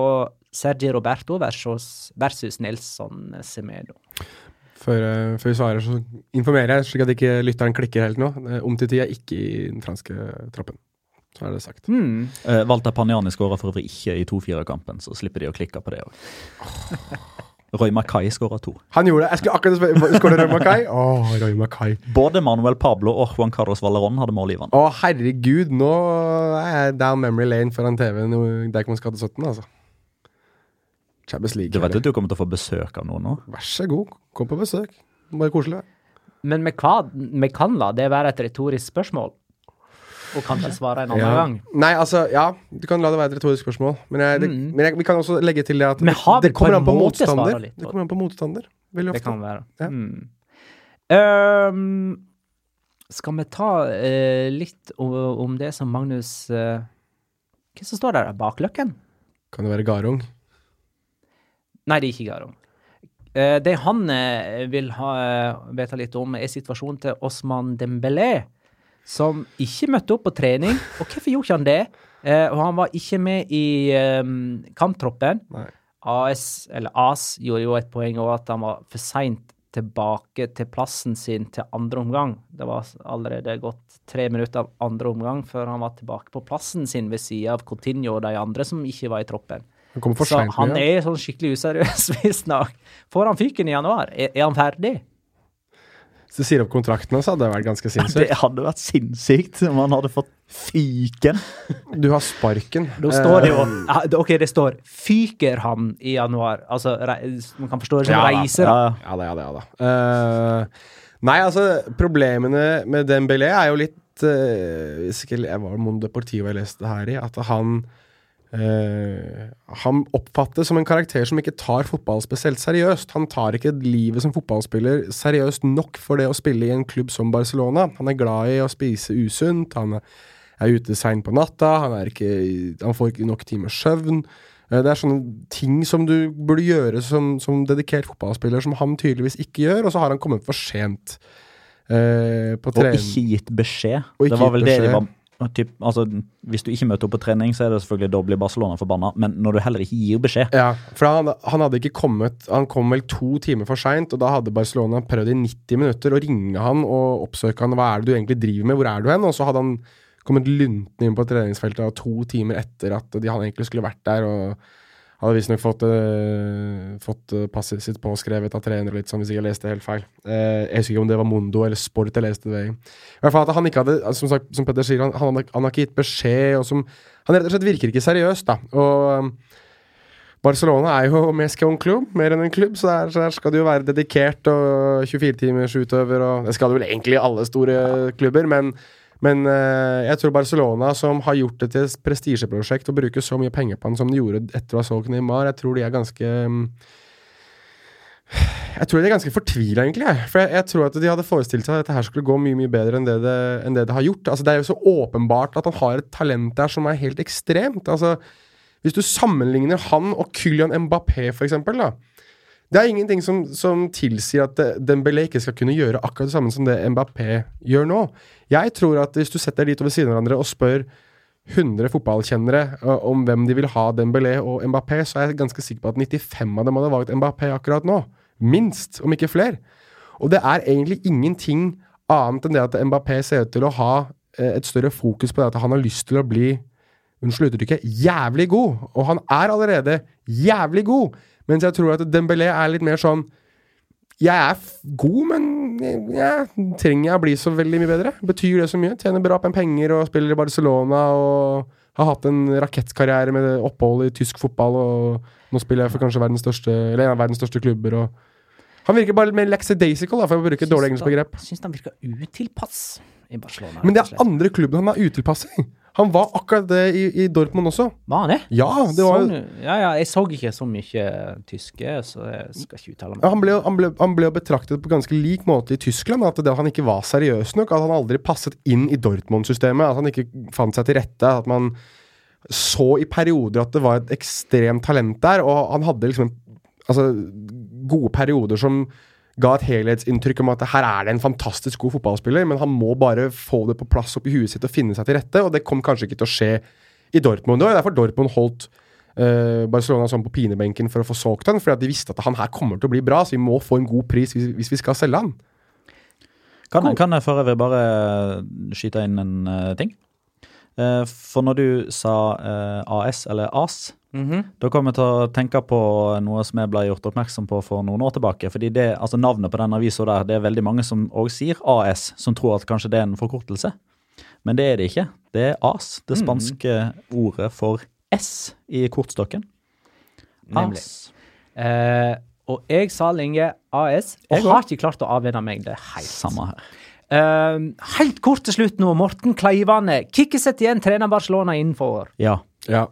Sergi Roberto versus, versus Nelson Semedo. Før, uh, før, vi svarer, så informerer jeg, slik at ikke lytteren klikker helt nå. Uh, Omtiti er ikke i den franske troppen. Så er det sagt. Mm. Uh, Walter Panjani skåra for øvrig ikke i 2-4-kampen, så slipper de å klikke på det òg. Roy Mackay skåra to. Han gjorde det! Jeg skulle akkurat spørre Skåra Roy Mackay? Oh, Roy Mackay. Både Manuel Pablo og Juan Carlos Valeron hadde mål i vann. Å, herregud! Nå er jeg down memory lane foran TV-en skal ha tatt 17, altså. Champions League. Du vet at du kommer til å få besøk av noen nå? Vær så god, kom på besøk. Bare koselig. Men vi kan la det være et retorisk spørsmål? Og kanskje svare en annen ja. gang? Nei, altså, ja. Du kan la det være et retorisk spørsmål. Men, jeg, det, mm. men jeg, vi kan også legge til det at det, det kommer an på motstander. Litt, det kommer an på motstander. Veldig ofte. Det kan være. Ja. Mm. Um, skal vi ta uh, litt om, om det som Magnus uh, Hva som står der? Bakløkken? Kan det være Garung? Nei, det er ikke Garung. Eh, det han eh, vil ha, eh, vite litt om, er situasjonen til Osman Dembélé, som ikke møtte opp på trening. Og hvorfor gjorde ikke han det? Og han var ikke med i eh, kamptroppen. Nei. AS, eller AS, gjorde jo et poeng over at han var for seint tilbake til plassen sin til andre omgang. Det var allerede gått tre minutter av andre omgang før han var tilbake på plassen sin ved sida av Coutinho og de andre som ikke var i troppen. Han Så seint han er sånn skikkelig useriøs, (laughs) visstnok. Får han fyken i januar? Er, er han ferdig? Hvis du sier opp kontrakten hans, hadde det vært ganske (laughs) sinnssykt. Det hadde vært sinnssykt om han hadde fått fyken. Du har sparken. Da står det jo Eh, OK, det står 'fyker han i januar'. Altså, man kan forstå det som Ja reiser. Ja, Ja da, ja da. Ja da. Uh, nei, altså, problemene med Dembélé er jo litt uh, jeg var Mon Deportivo jeg leste det her i, at han eh, Han oppfattes som en karakter som ikke tar fotball spesielt seriøst. Han tar ikke livet som fotballspiller seriøst nok for det å spille i en klubb som Barcelona. Han er glad i å spise usunt, han er ute seint på natta, han, er ikke, han får ikke nok timers søvn. Uh, Det er sånne ting som du burde gjøre som, som dedikert fotballspiller, som han tydeligvis ikke gjør, og så har han kommet for sent Uh, på Og ikke gitt beskjed. Ikke det var vel det de var typ, altså, Hvis du ikke møter opp på trening, så er det selvfølgelig da blir Barcelona forbanna, men når du heller ikke gir beskjed Ja, for han, han hadde ikke kommet Han kom vel to timer for seint, og da hadde Barcelona prøvd i 90 minutter å ringe han og oppsøke han. Hva er det du egentlig driver med? Hvor er du hen? Og så hadde han kommet lunten inn på treningsfeltet to timer etter at de, han egentlig skulle vært der. og hadde visstnok fått, uh, fått eh, passet sitt påskrevet av trener litt sånn, hvis jeg leste helt feil. Uh, jeg husker ikke om det var Mondo eller Sport jeg leste det i. I hvert fall at han ikke hadde, altså, som, sagt, som Petter sier, han, han, han har ikke gitt beskjed, og som Han rett og slett virker ikke seriøst, da. Og um, Barcelona er jo mest en klubb, mer enn en klubb, så der, så der skal du jo være dedikert og 24-timers utøver, og det skal du vel egentlig i alle store klubber, men, men eh, jeg tror Barcelona, som har gjort det til et prestisjeprosjekt og bruker så mye penger på han som de gjorde etter å ha solgt Neymar, jeg tror de er ganske mm, jeg tror de er ganske fortvila, egentlig. jeg. For jeg, jeg tror at de hadde forestilt seg at dette her skulle gå mye mye bedre enn det det, enn det, det har gjort. Altså, det er jo så åpenbart at han har et talent der som er helt ekstremt. Altså, hvis du sammenligner han og Kylian Mbappé, for eksempel, da. Det er ingenting som, som tilsier at Dembélé ikke skal kunne gjøre akkurat det samme som det Mbappé gjør nå. Jeg tror at hvis du setter de litt ved siden av hverandre og spør 100 fotballkjennere om hvem de vil ha Dembélé og Mbappé, så er jeg ganske sikker på at 95 av dem hadde valgt Mbappé akkurat nå. Minst, om ikke flere. Og det er egentlig ingenting annet enn det at Mbappé ser ut til å ha et større fokus på det at han har lyst til å bli unnskyld uttrykket, jævlig god. Og han er allerede jævlig god. Mens jeg tror at Dembélé er litt mer sånn Jeg er god, men jeg, jeg, trenger jeg å bli så veldig mye bedre? Betyr det så mye? Tjener bra med penger og spiller i Barcelona og har hatt en rakettkarriere med opphold i tysk fotball, og nå spiller jeg for kanskje verdens største Eller en av verdens største klubber, Han virker bare litt mer lackadaisical, for å bruke et dårlig engelsk begrep. Syns han virker utilpass i Barcelona. Men det er andre klubben han er utilpass i. Han var akkurat det i, i Dortmund også. Var han det? Ja, det var Sånn, ja, ja, jeg så ikke så mye tyske, så jeg skal ikke uttale meg. Ja, han, ble, jo- han, ble, han ble betraktet på ganske lik måte i Tyskland. At det, at han ikke var seriøs nok. At han aldri passet inn i Dortmund-systemet. At han ikke fant seg til rette. At man så i perioder at det var et ekstremt talent der. Og han hadde liksom altså, gode perioder som ga et helhetsinntrykk om at her er det en fantastisk god fotballspiller, men han må bare få det på plass oppi huet sitt og finne seg til rette. Og det kom kanskje ikke til å skje i Dortmund. Og det var derfor Dortmund holdt uh, Barcelona sånn på pinebenken for å få solgt han, fordi at de visste at han her kommer til å bli bra, så vi må få en god pris hvis, hvis vi skal selge han. Kan, kan jeg for øvrig bare skyte inn en uh, ting? Uh, for når du sa eh, AS, eller AS, Mhm. da kommer jeg til å tenke på noe som jeg ble gjort oppmerksom på for noen år tilbake. fordi det, altså Navnet på den avisa der, det er veldig mange som òg sier AS, som tror at kanskje det er en forkortelse. Men det er det ikke. Det er AS, det spanske ordet for S i kortstokken. Nemlig. AS. Eh, og jeg sa lenge AS. Jeg har ikke klart å avvenne meg det helt. Samme her. Eh, helt kort til slutt nå. Morten Kleivane. Kikkesett igjen trener Barcelona innenfor. Ja. Ja.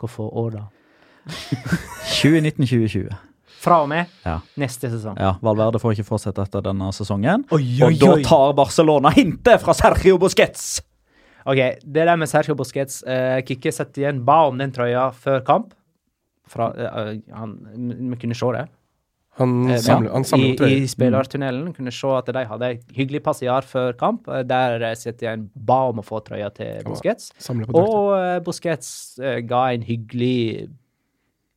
Hvorfor år, da? (laughs) 2019-2020. Fra og med Ja. neste sesong. Ja, Valverde får ikke fortsette etter denne sesongen. Oi, oi, og da tar Barcelona hintet fra Sergio Busquets! Ok, Det der med Sergio Busquets uh, Kikke setter igjen ba om den trøya før kamp. Fra, eh, han, Vi kunne se det. Han Eh, samler, ja, han samler I, trøyer. I spillertunnelen kunne se at de hadde en hyggelig passiar før kamp. eh, Der sitter en ba om å få trøya til Busquets. Og uh, Busquets ga en hyggelig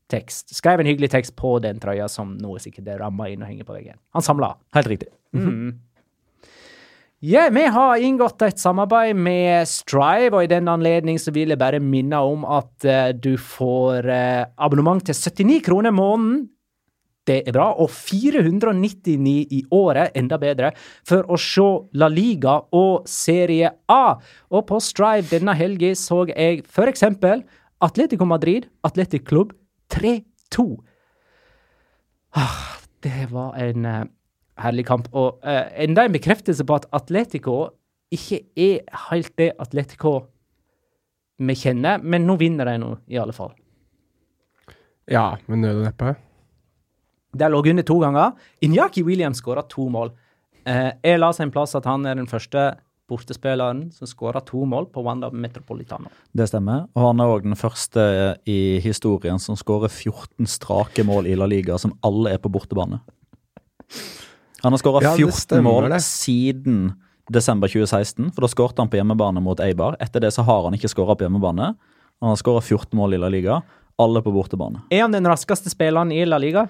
tekst. Skrev en hyggelig tekst på den trøya som nå er sikkert er ramma inn og henger på veggen. Han samla. Helt riktig. Ja, vi har inngått et samarbeid med Strive, og i den anledning så vil jeg bare minne om at uh, du får uh, abonnement til 79 kroner måneden. Det er bra. Og 499 i året, enda bedre, for å se La Liga og Serie A. Og på Strive denne helga så jeg eksempel Atletico Madrid, Atletic Klubb 3-2. Ah, det var en eh, herlig kamp. Og eh, enda en bekreftelse på at Atletico ikke er helt det Atletico vi kjenner, men nå vinner de nå, i alle fall. Ja, med nød og neppe. Der lå under to ganger. Inyaki Williams skåra to mål. Eh, jeg la seg en plass at han er den første bortespilleren som skåra to mål på Wanda Metropolitano. Det stemmer. Og han er òg den første i historien som skårer 14 strake mål i La Liga, som alle er på bortebane. Han har skåra Ja, 14 stemmer mål det. siden desember 2016, for da skårte han på hjemmebane mot Eibar. Etter det så har han ikke skåra på hjemmebane. Han har skåra 14 mål i La Liga, alle på bortebane. Er han den raskeste spilleren i La Liga?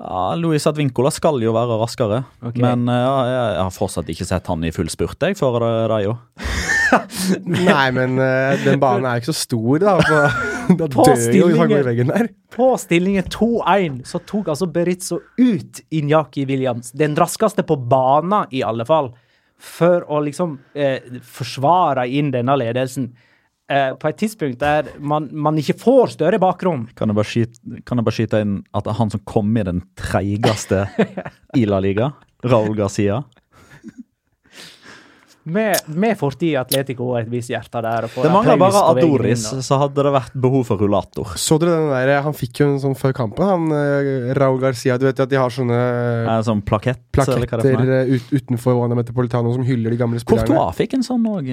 Ja, Luis Advincola skal jo være raskere, okay. men eh, ja, jeg, har fortsatt ikke sett han i full spurt, jeg, for det, det er. (laughs) Nei, men uh, den banen er jo ikke så stor, da. For, (laughs) da På dør jo i veggen der. På stillingen 2-1 så tok altså Beritzo ut Inyaki Williams, den raskeste på banen i alle fall, for å liksom eh, forsvare inn denne ledelsen. Eh, på et tidspunkt der man, man ikke får større bakrom. Kan jeg, bare skyte, kan jeg bare skyte inn at han som kom i den treigeste (laughs) i La Liga? Raúl Garcia. Med, med fortid i Atletico og et visst hjerte der. og Det mangler bare Adoris, og- så hadde det vært behov for rullator. Så dere den der Han fikk jo en sånn før kampen, han eh, Raúl Garcia. Du vet at de har sånne En sånn plakett, er plaketter eh, ut, utenfor Wanda Metropolitano som hyller de gamle spillerne. Courtois fikk en sånn òg,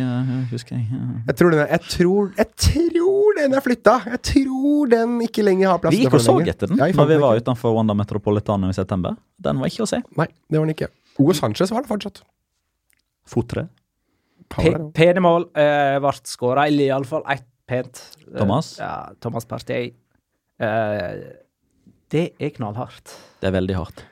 husker jeg. Ja. Jeg tror den er, jeg tror, jeg tror den er flytta! Jeg tror den ikke lenger har plass Vi gikk og så etter den Ja, når vi var ikke. utenfor Wanda Metropolitano i september. Den var ikke å se. Nei, det var den ikke. Hugo Sanchez var det fortsatt. Fotre. Pe pene mål eh, ble skåra, eller iallfall ett pent. Eh, Thomas? Ja, Thomas Partey. Eh, det er knallhardt. Det er veldig hardt.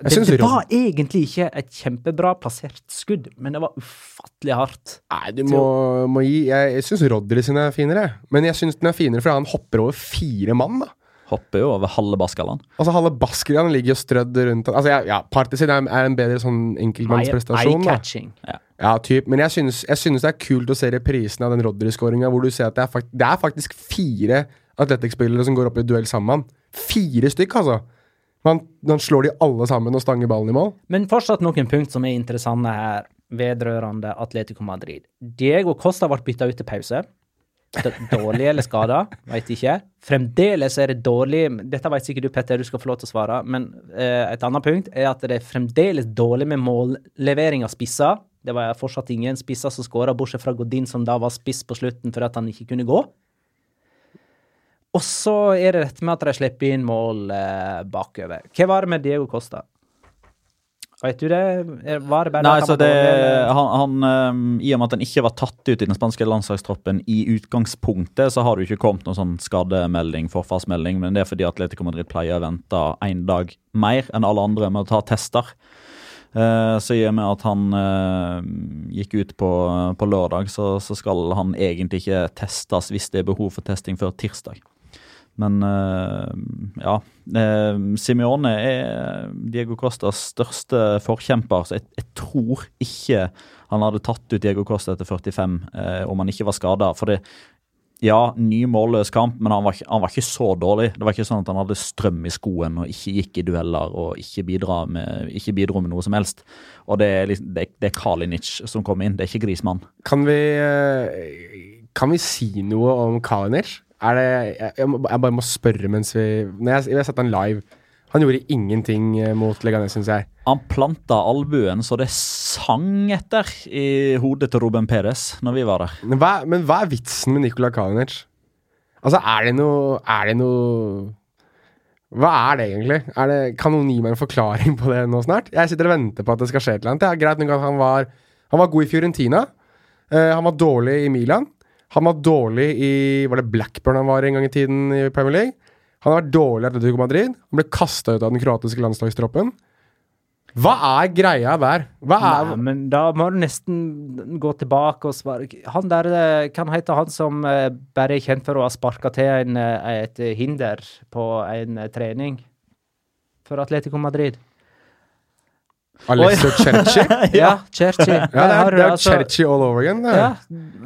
Det, det var egentlig ikke et kjempebra plassert skudd, men det var ufattelig hardt. Nei, du må, må gi Jeg, jeg syns Rodry sin er finere. Men jeg syns den er finere fordi han hopper over fire mann. da Hopper jo over halve Baskaland. Altså Halve Baskaland ligger jo strødd rundt Altså, ja, ja Party sin er, er en bedre sånn enkeltmannsprestasjon. da. Eye-catching. Ja, typ. Men jeg synes, jeg synes det er kult å se reprisen av den Rodry-skåringa, hvor du ser at det er, det er faktisk fire Atletic-spillere som går opp i duell sammen. Fire stykk, altså! Man, man slår de alle sammen og stanger ballen i mål. Men fortsatt noen punkt som er interessante her vedrørende Atletico Madrid. Diego Costa ble bytta ut til pause. Dårlig eller skada, veit ikke. Fremdeles er det dårlig Dette vet sikkert du, Petter, du skal få lov til å svare. Men eh, et annet punkt er at det er fremdeles dårlig med mållevering av spisser. Det var fortsatt ingen spisser som skåra, bortsett fra Godin, som da var spiss på slutten for at han ikke kunne gå. Og så er det dette med at de slipper inn mål eh, bakover. Hva var det med Diego Costa? Vet du det? Var det bare Nei, så det, han, han, ehm, I og med at han ikke var tatt ut i den spanske landslagstroppen i utgangspunktet, så har det jo ikke kommet noen sånn skademelding, forfallsmelding, men det er fordi Atletico Madrid pleier å vente en dag mer enn alle andre med å ta tester. Eh, så i og med at han eh, gikk ut på, på lørdag, så, så skal han egentlig ikke testes hvis det er behov for testing før tirsdag. Men eh, ja. Simione er Diego Costas største forkjemper, så jeg, jeg tror ikke han hadde tatt ut Diego Costa etter 45 eh, om han ikke var skada. For det ja, ny målløs kamp, men han var, ikke, han var ikke så dårlig. Det var ikke sånn at han hadde strøm i skoen og ikke gikk i dueller og ikke, med, ikke bidro med noe som helst. Og det er, liksom, det, det er Kalinic som kom inn, det er ikke Grismann. Kan vi, eh, kan vi si noe om Kalinic? Er det, jeg, jeg, bare må spørre mens vi Når jeg, jeg har han live, Han gjorde ingenting eh, mot Leganes, syns jeg. Han planta albuen så det sang etter i hodet til Ruben Perez når vi var der. Men hva, men hva er vitsen med Nikola Kalinic? Altså, er det noe Er det noe Hva er det egentlig? Er det, kan noen gi meg en forklaring på det nå snart? Jeg sitter og venter på at det skal skje et eller annet. Det er greit nok at han var, han var god i Fiorentina. Uh, han var dårlig i Milan. Han var dårlig i Var det Blackburn han var en gang i tiden i Premier League? Han har vært dårlig i Atletico Madrid. Han ble kasta ut av den kroatiske landslagstroppen. Hva er greia der? Hva er Nei, men da må du nesten gå tilbake og svare Han der Hva kan hete han som eh, bare er kjent for å ha sparka til en, eh, et hinder på en eh, trening for Atletico Madrid. Alessio Cerci? (laughs) Ja, Cerci. Ja, det er, det er altså- Cerci all over again. det. Ja.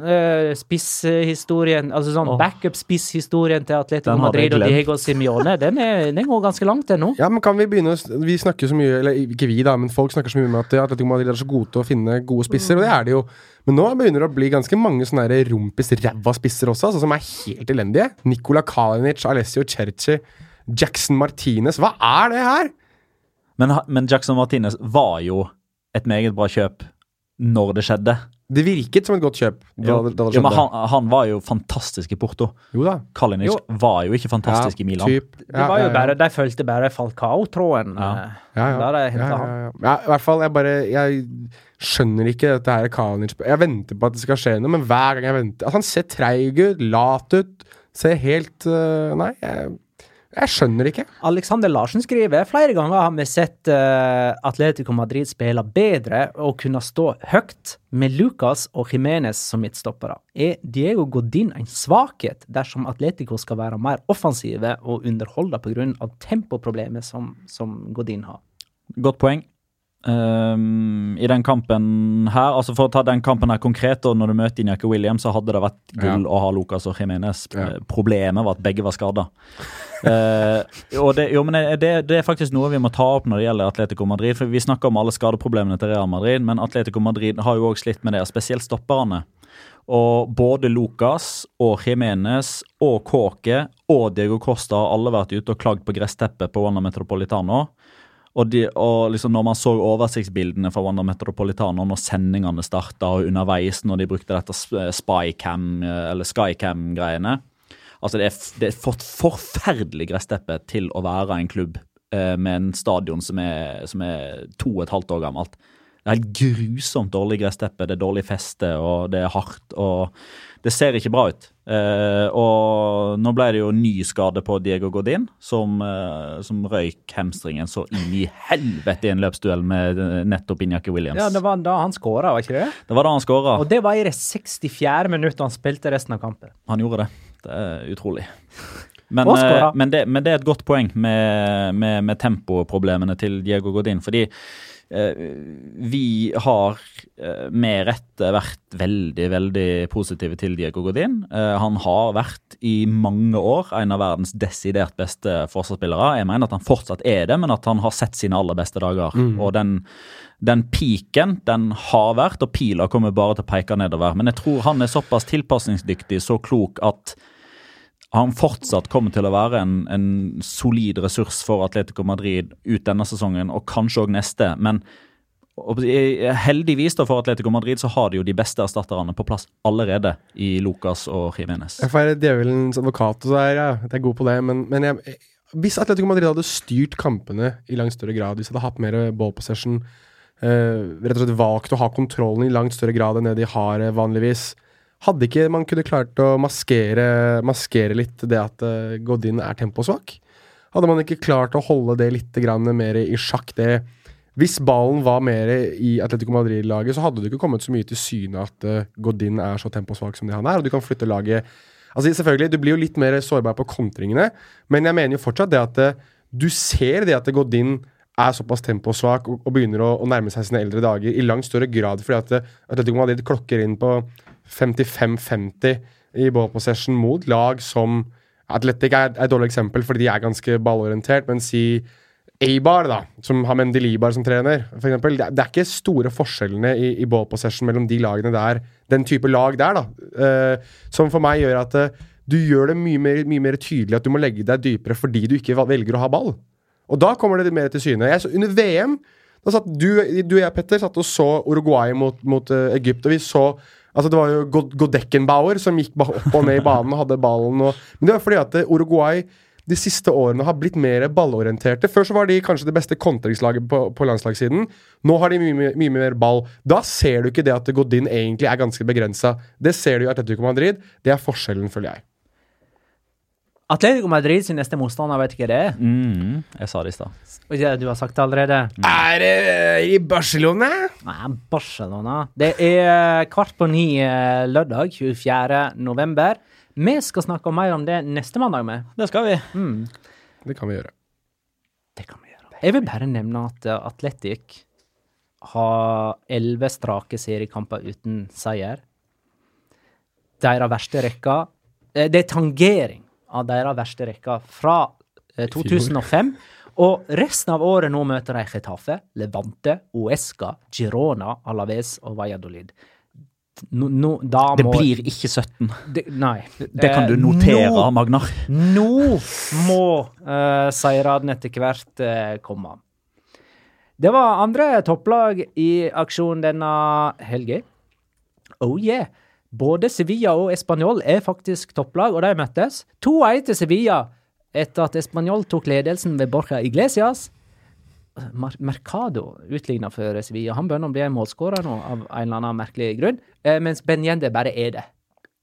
eh, spisshistorien, altså sånn oh. backup-spisshistorien til Atletico Den Madrid og. Diego Simione, den, er, den går ganske langt, ennå. Ja, men kan Vi begynne Vi snakker så mye Eller ikke vi, da, men folk snakker så mye om at Atletico Madrid er så gode til å finne gode spisser, og det er de jo. Men nå begynner det å bli ganske mange sånne der rumpis ræva spisser også, altså, som er helt elendige. Nicola Kalinic, Alessio Cerci, Jackson Martinez. Hva er det her?! Men, men Jackson Martinez var jo et meget bra kjøp når det skjedde. Det virket som et godt kjøp. Da, da det jo, men han, han var jo fantastisk i Porto. Jo da. Kalinic Jo. var jo ikke fantastisk Ja, i Milan. typ. Det var jo bare, De fulgte bare Falcao-tråden. Ja. eh, Ja, ja. Da de ja, ja, han. ja. ja, i hvert fall. Jeg bare Jeg skjønner ikke dette her Kalinic Jeg venter på at det skal skje noe, men hver gang jeg venter altså, Han ser treig ut, lat ut, ser helt øh, Nei, jeg, jeg skjønner ikke. Alexander Larsen skriver flere ganger har vi sett uh, Atletico Madrid spille bedre og kunne stå høyt med Lucas og Jimenez som midtstoppere. Er Diego Godin en svakhet dersom Atletico skal være mer offensive og underholde pga. tempoproblemet som, som Godin har? Godt poeng. Ehm, I den kampen her, altså for å ta den kampen her konkret, og når du møter Inyaki Williams, så hadde det vært gull å ha Lucas og Jimenez. Ja. Eh, Problemet var at begge var skada. og det, jo, men det, det er faktisk noe vi må ta opp når det gjelder Atletico Madrid. For Vi snakker om alle skadeproblemene til Real Madrid, men Atletico Madrid har jo òg slitt med det, spesielt stopperne. Og både Lucas og Jimenez og Kåke og Diego Costa har alle vært ute og klagd på gressteppet på Wanda Metropolitano. Og, de, og liksom når man så oversiktsbildene fra Wanda Metropolitano når sendingene starta, og underveis når de brukte dette spycam, eh, eller skycam-greiene Altså, det er, det er for, forferdelig gressteppe til å være en klubb eh, med en stadion som er, som er to og et halvt år gammelt. Det er helt grusomt dårlig gressteppe, det er dårlig feste, og det er hardt. og Det ser ikke bra ut. Eh, og nå ble det jo ny skade på Diego Godin, som, eh, som røyk hamstringen så inn i helvete i en løpsduell med eh, nettopp Injaki Williams. Ja, Det var da han skåra, var ikke det? Det var da han skåra. Og det var i det 64. minuttet han spilte resten av kampen. Han gjorde det. Det er utrolig. (laughs) Men, eh, men, det, men det er et godt poeng med, med, med tempoproblemene til Diego Godin. Fordi vi har eh, med rette vært veldig, veldig positive til Diego Godin. Eh, han har vært i mange år en av verdens desidert beste forsvarsspillere. Jeg mener at han fortsatt er det, men at han har sett sine aller beste dager. Og den, den peaken, den har vært, og pila kommer bare til å peke nedover. Men jeg tror han er såpass tilpasningsdyktig, så klok at han fortsatt kommer til å være en, en solid ressurs for Atletico Madrid ut denne sesongen, og kanskje òg neste. Men og heldigvis da for Atletico Madrid så har de jo de beste erstatterne på plass allerede i Lucas og Jimenez. Jeg være djevelens advokat, og så er jeg, jeg er god på det, men, men jeg, hvis Atletico Madrid hadde styrt kampene i langt større grad, hvis de hadde hatt mer ball possession, eh, rett og slett valgt å ha kontrollen i langt større grad enn det de har eh, vanligvis, hadde ikke man kunne klart å maskere, maskere litt det at eh, Godin er temposvak? Hadde man ikke klart å holde det litt mer i sjakk, det hvis ballen var mer i Atletico Madrid-laget, så hadde det ikke kommet så mye til syne at uh, Godin er så temposvak som det han er, og du kan flytte laget Altså Selvfølgelig, du blir jo litt mer sårbar på kontringene, men jeg mener jo fortsatt det at uh, du ser det at Godin er såpass temposvak og, og begynner å, å nærme seg sine eldre dager i langt større grad fordi at uh, Atletico Madrid klokker inn på 55-50 i ball possession mot lag som Atletic er er et dårlig eksempel fordi de er ganske ballorientert, men si Eibar, da, som har Mendelibar som trener, for eksempel, det er ikke store forskjellene i, i ball possession mellom de lagene der, den type lag der, da, uh, som for meg gjør at uh, du gjør det mye mer, mye mer tydelig at du må legge deg dypere fordi du ikke velger å ha ball. Og da kommer det mer til syne. Jeg under VM da satt du, du og jeg, Petter, satt og så Uruguay mot, mot uh, Egypt, og vi så Altså Det var jo God- Godeckenbauer som gikk opp og ned i banen og hadde ballen. Og, men det var fordi at eh, Uruguay de siste årene har blitt mer ballorienterte. Før så var de kanskje det beste kontringslaget på, på landslagssiden. Nå har de mye, mye mer ball. Da ser du ikke det at Godin egentlig er ganske begrensa. Det ser du i Atletico Madrid. Det er forskjellen, føler jeg. Atletico Madrid sin neste motstander, vet ikke det er. Mm, jeg sa det i stad. Du har sagt det allerede. Er det i Barcelona? Nei, Barcelona. Det er kvart på ni eh, lørdag 24. november. Vi skal snakke mer om det neste mandag med. Det skal vi. Det kan vi gjøre. Det kan vi gjøre. Jeg vil bare nevne at eh, Atletic har elleve strake seriekamper uten seier. Deres verste rekka eh, Det er tangering av deres verste rekke fra eh, 2005. Og resten av året nå møter de Getafe, Levante, Uesca, Girona, Alaves og Valladolid. No, no, Det må blir ikke 17. det, Nei. Det kan du Eh, notere, nå- Magnar. nå må uh, seirene etter hvert eh, komme. Det var andre topplag i aksjon denne helga. Oh yeah! Både Sevilla og Español er faktisk topplag, og de møttes. 2-1 til Sevilla etter at Español tok ledelsen ved Borja Iglesias. Mar Mercado utligna for Sevilla. Han bør nå bli en målskårer nå, av en eller annen merkelig grunn, eh, mens Ben Yende bare er det.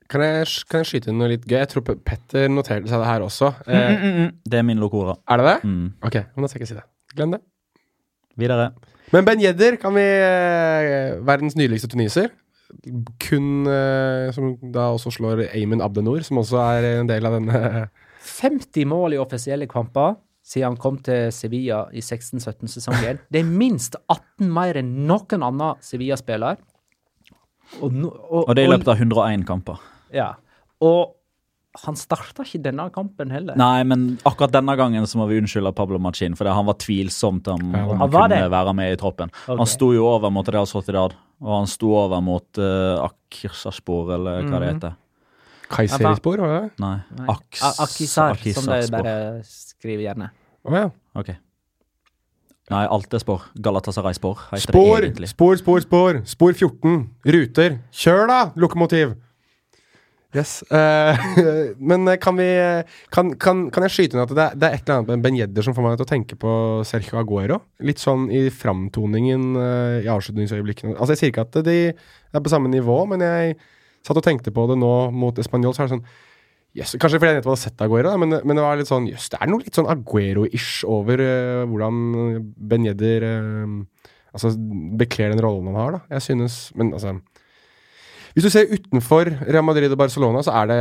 Kan jeg, kan jeg skyte inn noe litt gøy? Jeg tror Petter noterte seg det her også. Eh, Mm, mm, mm. Det er min locora. er det det? Mm. Ok, men da skal jeg ikke si det. Glem det. Videre. Men Ben Jedder, kan vi eh, Verdens nydeligste tuniser. Kun eh, Som da også slår Ayman Abdenor, som også er en del av denne 50 mål i offisielle kamper siden han kom til Sevilla i 16-17-sesongen. Det er minst 18 mer enn noen annen Sevilla-spiller. Og, no, og, Og det i løpet av 101 kamper. Ja. Og han starta ikke denne kampen heller. Nei, men akkurat denne gangen så må vi unnskylde Pablo Machin, for han var tvilsom til om, om han han kunne være med i troppen. Okay. Han sto jo over mot Real Sociedad, og han sto over mot uh, Akirsaspor, eller hva det Mhm. heter. Kayserispor, var det det? Nei. Aks, Akisar, som de bare skriver gjerne. Å ja. Ok. Nei, alt er spor. Galatasaray-spor heter Spor, spor, spor, spor. Spor 14. Ruter. Kjør, da, lokomotiv! Yes. Uh, (laughs) men eh, kan vi kan, kan, kan jeg skyte inn at det er, det er et eller annet med Ben Yedder som får meg til å tenke på Sergio Aguero? Litt sånn i framtoningen uh, i avslutningsøyeblikkene. Altså, jeg sier ikke at de er på samme nivå, men jeg satt og tenkte på det nå mot Español, så er det sånn yes, kanskje fordi jeg nettopp hadde sett Aguero, da, men, men det var litt sånn Jøss, det er noe litt sånn Aguero-ish over uh, hvordan Ben Yedder eh, altså, bekler den rollen han har, da. Jeg synes Men altså Hvis du ser utenfor Real Madrid og Barcelona, så er det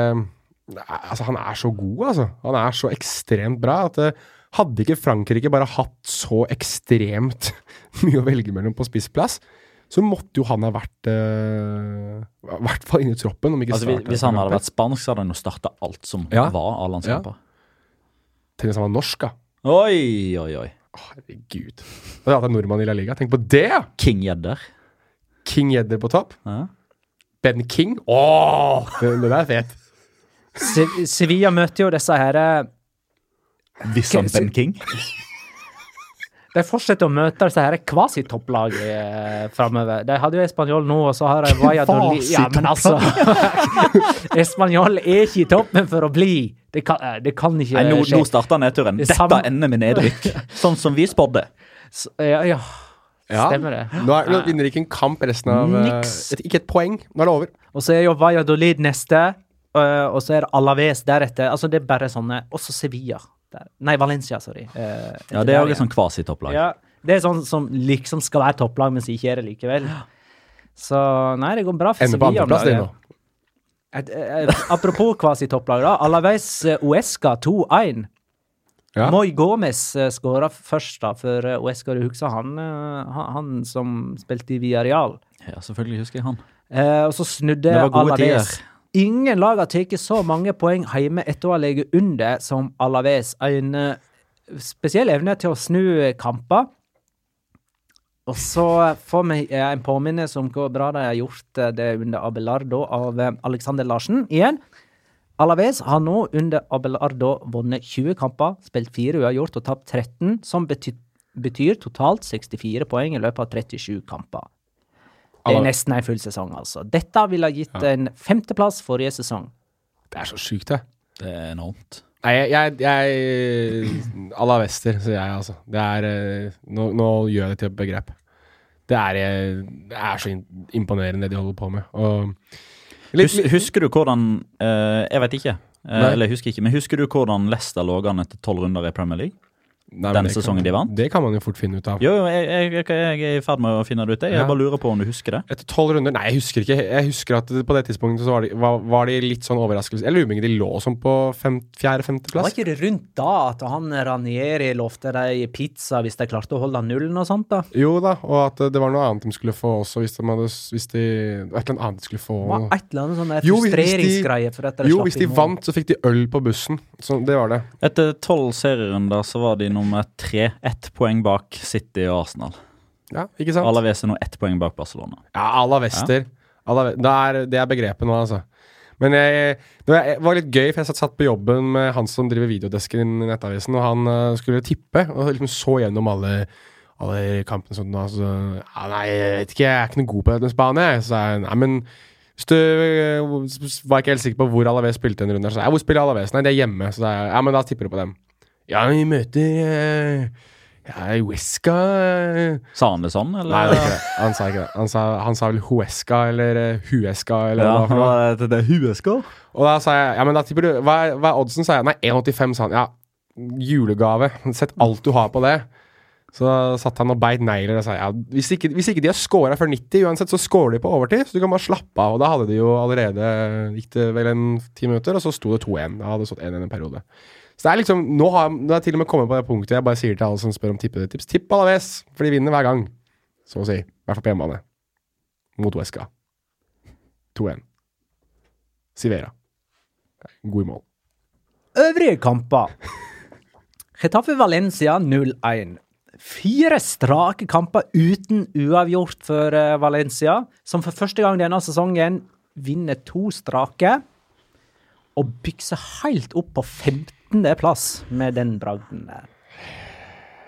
Altså, han er så god, altså. Han er så ekstremt bra at eh, hadde ikke Frankrike bare hatt så ekstremt (laughs) mye å velge mellom på spissplass, så måtte jo han ha vært I I hvert fall inne i troppen. Altså, hvis, hvis han hadde vært spansk, så hadde han jo starta alt som Ja. var av landskamper. Tenk hvis han var norsk, da. Oi, oi, oi. Herregud. hadde det er en nordmann i La Liga. Tenk på det! ja! King Jedder. King Jedder på topp. Ja. Ben King. Åh, den, er fet. Se Sevilla møter jo disse her eh, Vissan Ben King. De fortsetter å møte disse her kvasitopplagene framover. De hadde jo Español nå, og så har de Valladolid Ja, men altså (laughs) Español er ikke i toppen for å bli. Det kan, eh, det kan ikke Nei, nå, skje. nå starter nedturen. Det Dette ender med nedrykk. Sånn som vi spådde. Ja, ja. Ja. Stemmer det. Nå, er, nå vinner ikke en kamp resten av eh, Niks. et, Ikke et poeng. Nå er det over. Og så er jo Valladolid neste, øh, og så er det Alaves deretter. Altså, det er bare sånne Også Sevilla. Der. Nei, Valencia, sorry. Eh, Ja, Det er jo òg et igjen. sånn kvasitopplag. Ja, det er sånn som liksom skal være topplag, men som ikke er det likevel. Så nei, det går bra for Ender på Sevilla. andreplass, det nå. Et, eh, apropos kvasitopplag, da. Alaves eh, Uesca 2-1. Ja. Moi Gomez uh, skåra først, da, for Uesca. Du husker han, eh, han, han som spilte i Villarreal? Ja, selvfølgelig husker jeg han. Eh, og så snudde Alaves. tider. Ingen lag har tatt så mange poeng hjemme etter å ha ligget under som Alaves. En eh, spesiell evne til å snu kamper. Og så får vi eh, en påminnelse om hvor bra de har gjort eh, det under Abelardo av eh, Alexander Larsen igjen. Alaves har nå under Abelardo vunnet 20 kamper, spilt 4 uavgjort og tapt 13, som betyr, betyr totalt 64 poeng i løpet av 37 kamper. Det er nesten en full sesong, altså. Dette ville ha gitt en femteplass forrige sesong. Det er så sjukt, det. Det er enormt. Nei, jeg, jeg, jeg À la Wester, sier jeg, altså. Det er eh, Nå, nå gjør jeg det til et begrep. Det er, eh, det er så imponerende, det de holder på med. Og litt, Hus, husker du hvordan uh, Jeg vet ikke. Uh, eller husker ikke, men husker du hvordan Leicester lå an etter tolv runder i Premier League? Nei, den denne kan- sesongen de vant? Det kan man jo fort finne ut av. Jo, jo, jeg, jeg, jeg er i ferd med å finne det ut. Jeg, Ja. bare lurer på om du husker det. Etter tolv runder Nei, jeg husker ikke. Jeg husker at på det tidspunktet så var de, var, var de litt sånn overraskelse. Jeg lurer på om de lå sånn på fem, fjerde-femteplass. ikke det rundt da at han Ranieri lovte dem pizza hvis de klarte å holde nullen og sånt, da? Jo da, og at det var noe annet de skulle få også, hvis de hadde Hvis de Et eller annet de skulle få. Hva, var et eller annet sånn frustreringsgreie for at de slapp frustreringsgreie Jo, hvis de Jo, hvis de vant, så fikk de øl på bussen. Så det var det. Etter tolv serierunder så var de nummer tre, ett poeng bak City og Arsenal. Ja, ikke sant? Alaves er nå ett poeng bak Barcelona. Ja, Alavester. Ja. Ve- det, er, det er begrepet nå, altså. Men jeg, det var- litt gøy, for jeg satt, satt på jobben med han som driver videodesken i Nettavisen, og han eh, skulle tippe, og liksom så gjennom alle, alle kampene sånn, altså, ja, Nei, jeg vet ikke, jeg er ikke noe god på det med Spania. jeg. Så jeg nei, men hvis du eh, var ikke helt sikker på hvor Alaves spilte en runde, så jeg hvor spiller Alaves? Nei, det er hjemme. Så jeg ja, men da tipper du på dem. Ja, vi møter eh, ja, Huesca eh, Sa han det sånn, eller? Nei, det. Han sa ikke det. Han sa, han sa vel Huesca eller eh, Huesca eller Ja, hva det, det er Huesca. Og da sa jeg ja, men da tipper du Hva hva er oddsen? sa jeg. Nei, 1,85, sa han. Ja, julegave. Sett alt du har på det. Så satt han og beit negler og sa ja, hvis ikke, hvis ikke de har scora før 90, uansett, så scorer de på overtid. Så du kan bare slappe av. Og da hadde de jo allerede Gikk det vel en ti minutter, og så sto det 2-1. Da hadde det stått 1-1 en periode. Så det er liksom Nå har det er til og med kommet på det punktet jeg bare sier til alle som spør om tippetips. Tipp Alaves, for de vinner hver gang. Så å si. I hvert fall på hjemmebane. Mot Wesca. 2-1. Sivera. God i mål. Øvrige kamper. (laughs) Getafe Valencia 0-1. Fire strake kamper uten uavgjort for eh, Valencia, som for første gang denne sesongen vinner to strake. Og bykser helt opp på 15. plass med den bragden. der.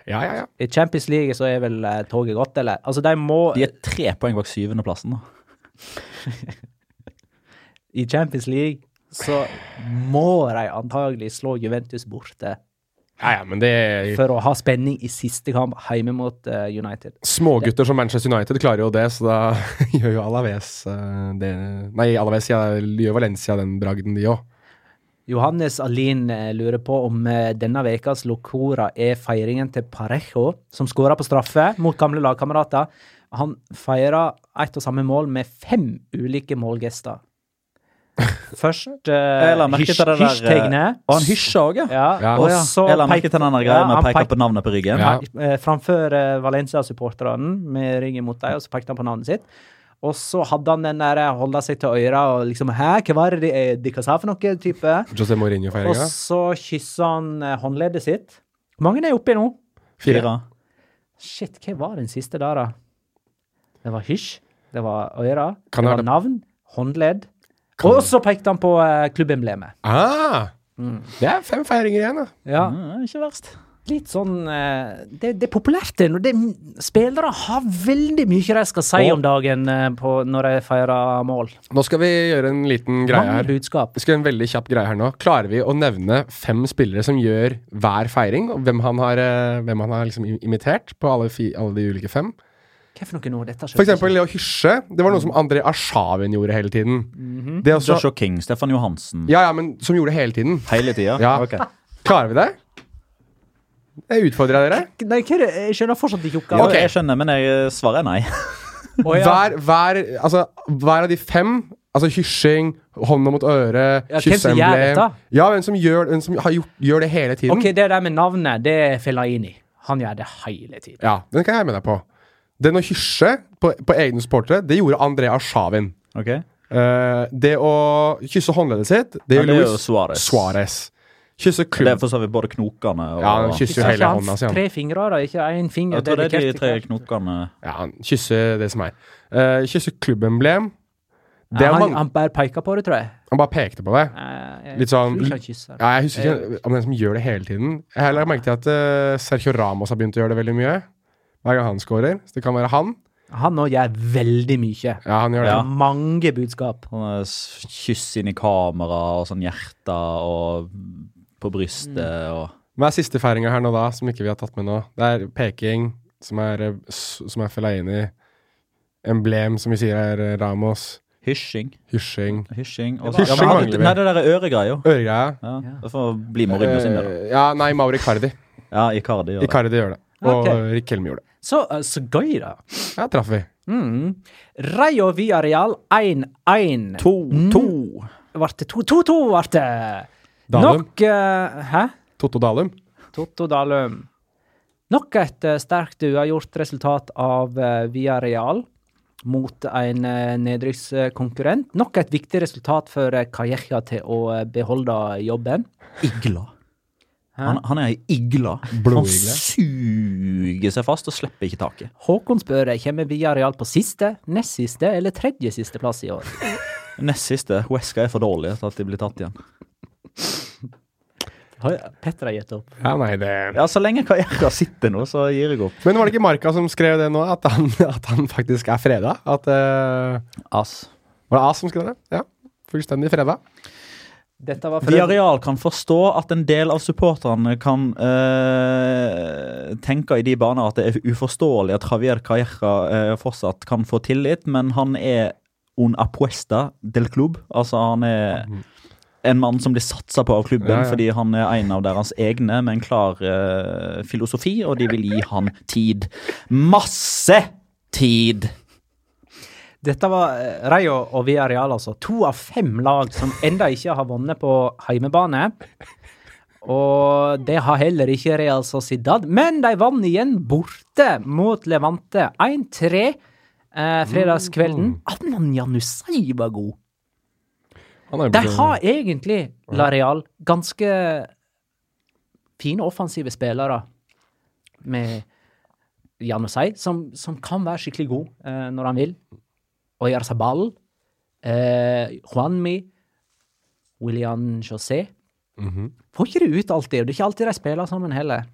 Ja, ja, ja. I Champions League så er vel eh, toget godt, eller? Altså, de må De er tre poeng bak syvendeplassen. da. (laughs) I Champions League så må de antagelig slå Juventus borte Ja, ja, men det for å ha spenning i siste kamp hjemme mot uh, United. Smågutter som Manchester United klarer jo det, så da (laughs) gjør jo Alaves uh, det Nei, Alaves ja, gjør Valencia den bragden, de òg. Johannes Alin eh, lurer på om eh, denne ukas Locora er feiringen til Parejo, som skåra på straffe mot gamle lagkamerater. Han feira ett og samme mål med fem ulike målgester. (laughs) Først uh, eh, hysjtegnet. Og han hysja òg, ja. Ja, Ja. og ja. så Jeg la merke til den greia med å peke på navnet på ryggen. Ja. framfor uh, Valencia-supporterne med ryggen mot deg, og så pekte han på navnet sitt. Og så hadde han den der holda seg til øra og liksom Hæ, hva var det de, eh, de sa for noe? type? José Og Mourinho-feiringa. så kyssa han eh, håndleddet sitt. Hvor mange er oppi nå? Fire. Shit, hva var den siste der, da? Det var hysj, det var øra, Kan det det var det? navn, håndledd. Og så pekte han på eh, klubbemblemet. Ah, det er fem feiringer igjen, da. Ja. mm, ikke verst. Litt sånn eh, det, det er populært, det. Det. Spillere har veldig mye de skal si Og- om dagen eh, på, når de feirer mål. Nå skal vi gjøre en liten greie Mange her. budskap. Vi skal gjøre en veldig kjapp greie her nå. Klarer vi å nevne fem spillere som gjør hver feiring, og hvem han har, eh, hvem han har liksom imitert på alle, fi, alle de ulike fem? Hva for noe nå? Dette For eksempel Leo Hysje. Det var noe som André Arshavin gjorde hele tiden. Det er også, Joshua King, Stefan Johansen. ja, ja, men som gjorde det hele tiden. Hele tida? Ja. Okay. Klarer vi det? Jeg utfordrer dere. Nei, hva er det? Jeg skjønner fortsatt ikke oppgaven. Okay. jeg skjønner, men jeg svarer er nei. (laughs) oh, ja. Hver, hver, altså, hver av de fem Altså hysjing, hånda mot øret, Ja, kysseemblem? Ja, hvem som gjør, hvem som har gjort, gjør det hele tiden. Ok, det der med navnet, det er Fellaini. Han gjør det hele tiden. Ja, den kan jeg med deg på. Den å hysje på, på egne supportere, det gjorde Andrea Shavin. Okay. Uh, det å kysse håndleddet sitt, det Ja, det gjorde jo Kysse Det er klubb... for så vidt både knokene og Ja, han kysser jo hele han hånda si. tre fingre, da, ikke én finger. Jeg tror det er de tre knokene Ja, han kysser det som er. Uh, kysse klubbemblem. Det er han, man, han bare peka på det, tror jeg. Han bare pekte på det. Jeg Litt sånn han kysser. Ja, jeg husker ikke om den som gjør det hele tiden. Jeg har merket at uh, Sergio Ramos har begynt å gjøre det veldig mye. Hver gang han scorer. Så det kan være han. Han nå gjør veldig mye. Ja, han gjør det. Ja. Mange budskap. Kyss inn i kamera og sånn hjerte og på brystet og Hva er siste feiringa her nå, da, som ikke vi har tatt med nå? Det er peking, som er, eh, som er Fellaini. Emblem, som vi sier er eh, Ramos. hysjing. Hysjing. Hysjing og Det ja, mangler vi. Nei, det der er øregreia. Øregreia. Ja, det får bli Mourinho sin, da. Eh, ja, nei, Mauri Cardi. (laughs) Ja, Icardi gjør det. Icardi gjør det. Og Ok. Rikelme gjorde det. Så, så gøy, da. Ja, traff vi. Mm. Rayo Villarreal 1-1. To, to. Ble det 2-2, ble det. Dalum. Nok uh, Hæ? Totto Dalum. Totto Dalum. Nok et uh, sterkt uavgjort resultat av uh, Real mot en uh, nedrykkskonkurrent. Nok et viktig resultat for uh, Calleja til å uh, beholde jobben. Igla. Han, han er ei igle. Han suger seg fast og slipper ikke taket. Håkon spør kommer Via Real på siste, nest siste eller tredje siste plass i år. Nest siste. Huesca er for dårlig til at de blir tatt igjen. Har Petter har gitt opp. Ja, nei, det Ja, Så lenge Kajeka sitter nå, så gir jeg opp. Men var det ikke Marka som skrev det nå, at han, (laughs) at han faktisk er freda? At uh... As. Var det As som skrev det? Ja. Fullstendig freda. Dette var for Villarreal kan forstå at en del av supporterne kan øh, tenke i de baner at det er uforståelig at Javier Calleja øh, fortsatt kan få tillit, men han er un apuesta del club. Altså, han er en mann som blir satsa på av klubben Ja, ja. fordi han er en av deres egne med en klar uh, filosofi, og de vil gi han tid. Masse tid! Dette var eh, Rayo og Villarreal, altså. To av fem lag som enda ikke har vunnet på heimebane. Og det har heller ikke Real Sociedad, men de vant igjen borte mot Levante. 1-3 eh, fredagskvelden. Adnan Janusai var god. De har egentlig, La Real, ganske fine offensive spillere med Janusai, som, som kan være skikkelig god eh, når han vil. Og Yarzabal. Eh, Juanmi, William José. Mhm. Får ikke det ut alltid, og det er ikke alltid de spiller sammen heller.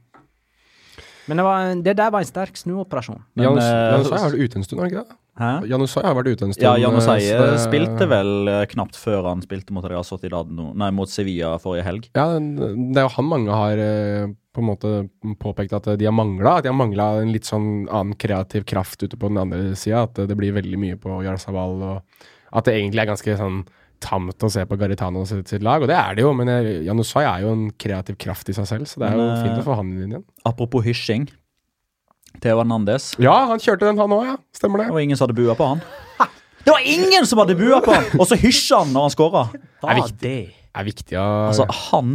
Men det, var, det der var en sterk snuoperasjon. Men, Jan, eh, Janusai har vært ute en stund, har han ikke det? Janusai har vært ute en stund. Ja, Janusai eh, det- spilte vel eh, knapt før han spilte mot Real nei, mot Sevilla forrige helg. Ja, det er jo han mange har eh, på en måte påpekt at de har mangla. At de har mangla en litt sånn annen kreativ kraft ute på den andre sida. At det blir veldig mye på Jarzabal, og at det egentlig er ganske sånn tamt å se på Garitano sitt, sitt lag. Og det er det jo, men Janusai er jo en kreativ kraft i seg selv, så det er jo Men, fint å få han inn igjen. Apropos hysjing. Theo Hernandez. Ja, han kjørte den, han òg, ja. Stemmer Det var ingen som hadde bua på han. (laughs) Det var ingen som hadde bua på han! Og så hysja han når han skåra. Viktig. det? Det er viktig å Altså, han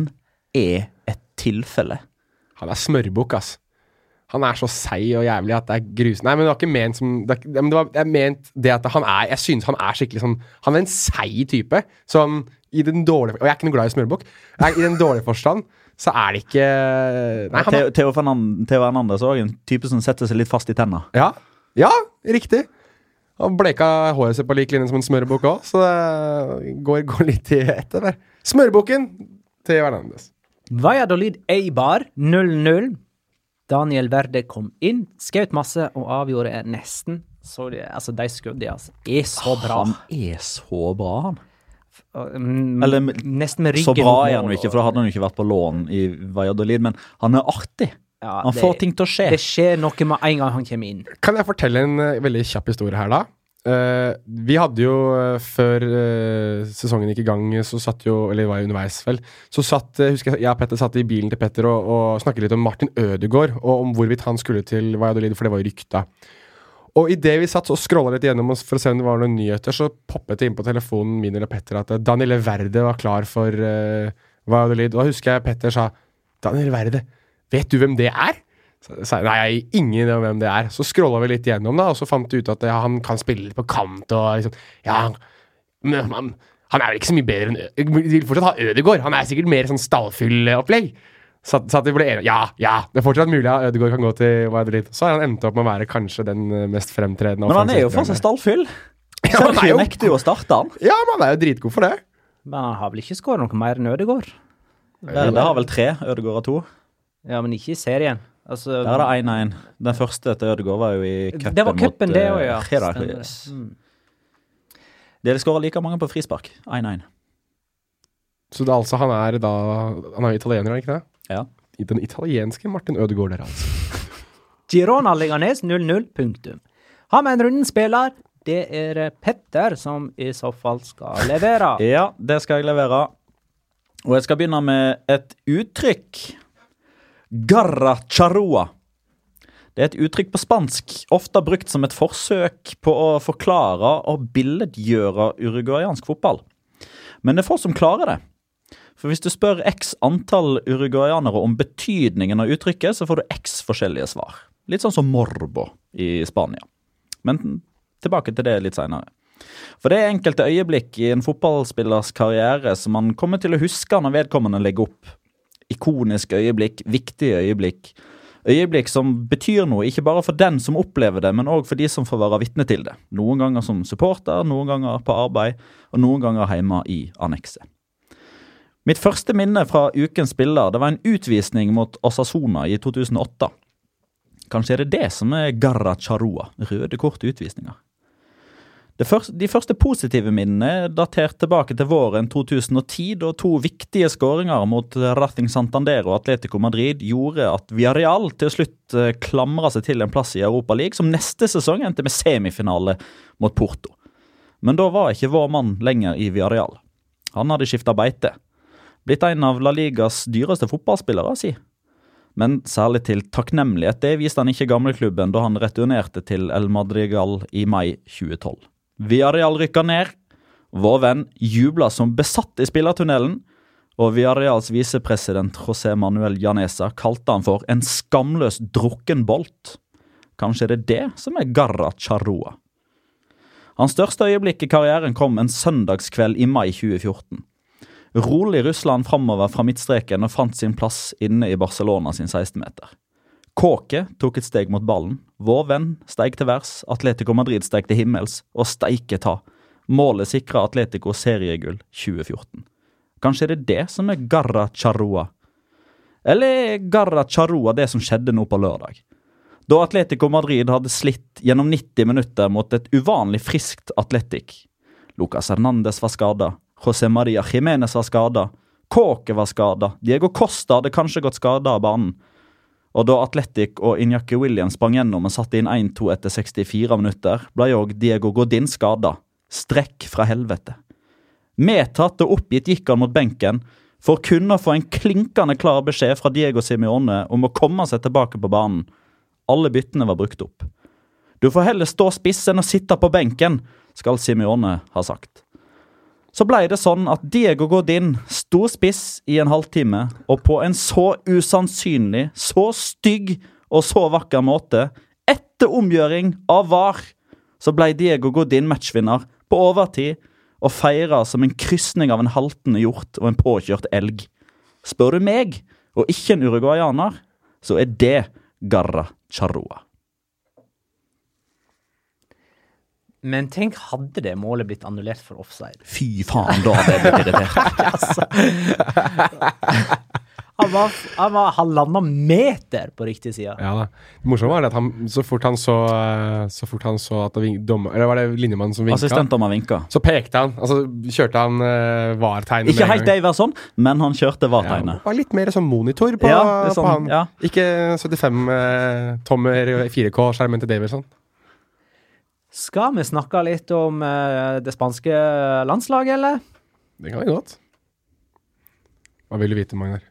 er et tilfelle. Han er smørbukk, ass. Han er så seig og jævlig at det er grusomt. Nei, men det var ikke ment som Det, er- men det, var, det er ment det at han er Jeg synes han er skikkelig sånn Han er en seig type. Sånn i den dårlige Og jeg er ikke noe glad i smørbukk. I den dårlige forstand så er det ikke Nei, han Theo, Theo, Fernan- Theo Hernandez er også en type som setter seg litt fast i tenna. ja, ja, riktig. Han bleka håret sitt på lik linje som en smørbukk òg, så det går, går litt i etter der. Smørbukken til Hernandez. Valladolid Eibar 0-0. Daniel Verde kom inn, skjøt masse og avgjorde nesten. Så det, altså, de skuddene altså, er så bra. Han er så bra, han. Mm, Eller nesten med ryggen Så bra er han jo ikke, for da hadde han jo ikke vært på lån i Valladolid, men han er artig. Ja, Han det- får ting til å skje. Det skjer noe med en gang han kommer inn. Kan jeg fortelle en uh, veldig kjapp historie her, da? Uh, vi hadde jo uh, før sesongen gikk i gang, så satt jo Eller det var underveis, vel. Så satt husker jeg, jeg og Petter satt i bilen til Petter og, og snakket litt om Martin Ødegaard, og om hvorvidt han skulle til Valladolid, for det var jo rykta. Og idet vi satt og scrolla litt gjennom oss for å se om det var noen nyheter, så poppet det inn på telefonen min eller Petter at Daniele Daniel Verde var klar for uh, Valladolid. Og da husker jeg Petter sa Daniel Verde, vet du hvem det er? Så sa jeg nei, ingen om hvem det er. Så scrolla vi litt gjennom, da, og så fant vi ut at ja, han kan spille litt på kant og liksom Ja, men han, han er vel ikke så mye bedre enn Ø- Vi vil fortsatt ha Ødegaard. Han er sikkert mer sånn stallfylleopplegg. Så, så at vi ble enige Ja, ja, det er fortsatt mulig at Ødegaard kan gå til Valladolid. Så har han endt opp med å være kanskje den eh, mest fremtredende Men han er jo for fortsatt stallfyll. Ja, han er Sergio nekter jo å starte han. Ja, men han er jo dritgod for det. Men han har vel ikke skåret noe mer enn Ødegaard? Det har vel tre. Ødegaard har to. Ja, men ikke i serien. Altså, Der er det 1-1. Den første til Ødegaard var jo i cupen Det var cupen, det eh, òg, ja. Stemmer det. Herakles. Mm. De skåra like mange på frispark. 1-1. Så det er altså, han er da Han er italiener, er han ikke det? Ja. I Den italienske Martin Ødegaard der, altså. (laughs) Girona Leganes 0-0, punktum. Har vi en runden spiller? Det er Petter som i så fall skal levere. (laughs) Ja, det skal jeg levere. Og jeg skal begynne med et uttrykk. Garra charrua. Det er et uttrykk på spansk, ofte brukt som et forsøk på å forklare og billedgjøre uruguayansk fotball. Men det er få som klarer det. For hvis du spør x antall uruguayanere om betydningen av uttrykket, så får du x forskjellige svar. Litt sånn som morbo i Spania. Men tilbake til det litt seinere. For det er enkelte øyeblikk i en fotballspillers karriere som man kommer til å huske når vedkommende legger opp. Ikoniske øyeblikk, viktige øyeblikk. Øyeblikk som betyr noe, ikke bare for den som opplever det, men òg for de som får være vitne til det. Noen ganger som supporter, noen ganger på arbeid, og noen ganger hjemme i annekset. Mitt første minne fra ukens spiller det var en utvisning mot Osasona i 2008. Kanskje er det det som er garra charua, røde kort utvisninger. Første, de første positive minnene er datert tilbake til våren 2010, da to viktige skåringer mot Rathing Santander og Atletico Madrid gjorde at Villarreal til slutt eh, klamra seg til en plass i Europa League, som neste sesong endte med semifinale mot Porto. Men da var ikke vår mann lenger i Villarreal. Han hadde skifta beite. Blitt en av La Ligas dyreste fotballspillere, si. Men særlig til takknemlighet, det viste han ikke gamleklubben da han returnerte til El Madrigal i mai 2012. Villarreal rykka ned. Vår venn jubla som besatt i spillertunnelen. Og Villarreals visepresident José Manuel Janesa kalte han for en skamløs drukkenbolt. Kanskje det er det som er Garra Charrua. Hans største øyeblikk i karrieren kom en søndagskveld i mai 2014. Rolig Russland framover fra midtstreken og fant sin plass inne i Barcelona sin 16-meter. Kåke tok et steg mot ballen. Vår venn steig til værs. Atletico Madrid steig til himmels. Og steike ta. Målet sikra Atletico seriegull 2014. Kanskje det er det som er Garra Charrua? Eller er Garra Charrua det som skjedde nå på lørdag? Da Atletico Madrid hadde slitt gjennom 90 minutter mot et uvanlig friskt Atletic. Lucas Hernandez var skada. José Maria Jiménez var skada. Kåke var skada. Diego Costa hadde kanskje gått skada av banen. Og da Atletic og Inyaki Williams sprang gjennom og satte inn 1-2 etter 64 minutter, ble òg Diego Godin skada. Strekk fra helvete. Medtatt og oppgitt gikk han mot benken for kun å få en klinkende klar beskjed fra Diego Simione om å komme seg tilbake på banen. Alle byttene var brukt opp. Du får heller stå spiss enn å sitte på benken, skal Simione ha sagt. Så blei det sånn at Diego Godin sto spiss i en halvtime, og på en så usannsynlig, så stygg og så vakker måte, etter omgjøring av VAR, så blei Diego Godin matchvinner på overtid og feira som en krysning av en haltende hjort og en påkjørt elg. Spør du meg, og ikke en uruguayaner, så er det Garra Charrua. Men tenk, hadde det målet blitt annullert for offside? Fy faen, da hadde jeg blitt irritert. (laughs) altså. Han var, han var halvannen meter på riktig side. Ja da. Det morsomme var det at han, så fort han så eh, Så fort han så at vink- dommer, Eller var det linjemannen som vinka? Assistentdommer vinka. Så pekte han. Altså kjørte han uh, VAR-tegnet Ikke helt. Daverson, men han kjørte Ja, VAR-tegnet. var litt mer sånn monitor på, Ja, sånn, på han. ja. Ikke 75 uh, tommer 4K-skjermen til Davidson. Skal vi snakke litt om eh, det spanske landslaget, eller? Det kan vi godt. Hva vil du vite, Magnar?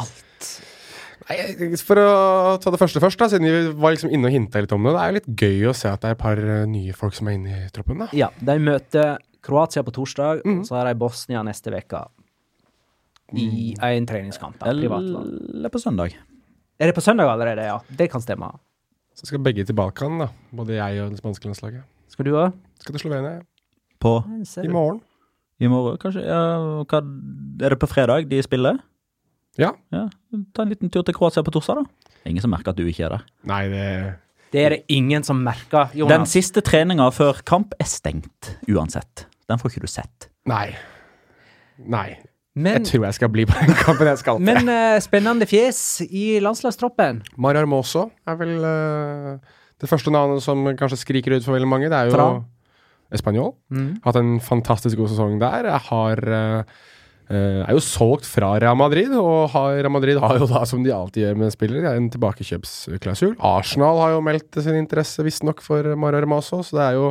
Alt. Nei, For å ta det første først, da, siden vi var liksom inne og hinta litt om det. Det er jo litt gøy å se at det er et par eh, nye folk som er inne i troppen. da. Ja, de møter Kroatia på torsdag, mm. og så har de Bosnia neste uke. I en treningskamp. da. Eller på søndag. Er det på søndag allerede? Ja, det kan stemme. Så skal begge til Balkan, da. Både jeg og det spanske landslaget. Skal du òg? Skal til Slovenia På i morgen. i morgen, kanskje? Ja, hva, er det på fredag de spiller? Ja. Ja, Ta en liten tur til Kroatia på torsdag, da. Ingen som merker at du ikke er der. Nei, det Det er det ingen som merker, Den siste treninga før kamp er stengt uansett. Den får ikke du sett. Nei. Nei. Men, Jeg tror jeg skal bli på den kampen jeg skal til. men uh, spennende fjes i landslagstroppen. Mario Armoso er vel uh, det første navnet som kanskje skriker ut for veldig mange. Det er jo Tra. Español. Mm. Hatt en fantastisk god sesong der. Jeg har uh, Uh, er jo solgt fra Real Madrid, og har, Real Madrid har jo da, som de alltid gjør med spillere, en tilbakekjøpsklausul. Arsenal har jo meldt sin interesse visstnok for Mario Hermoso, så det er jo,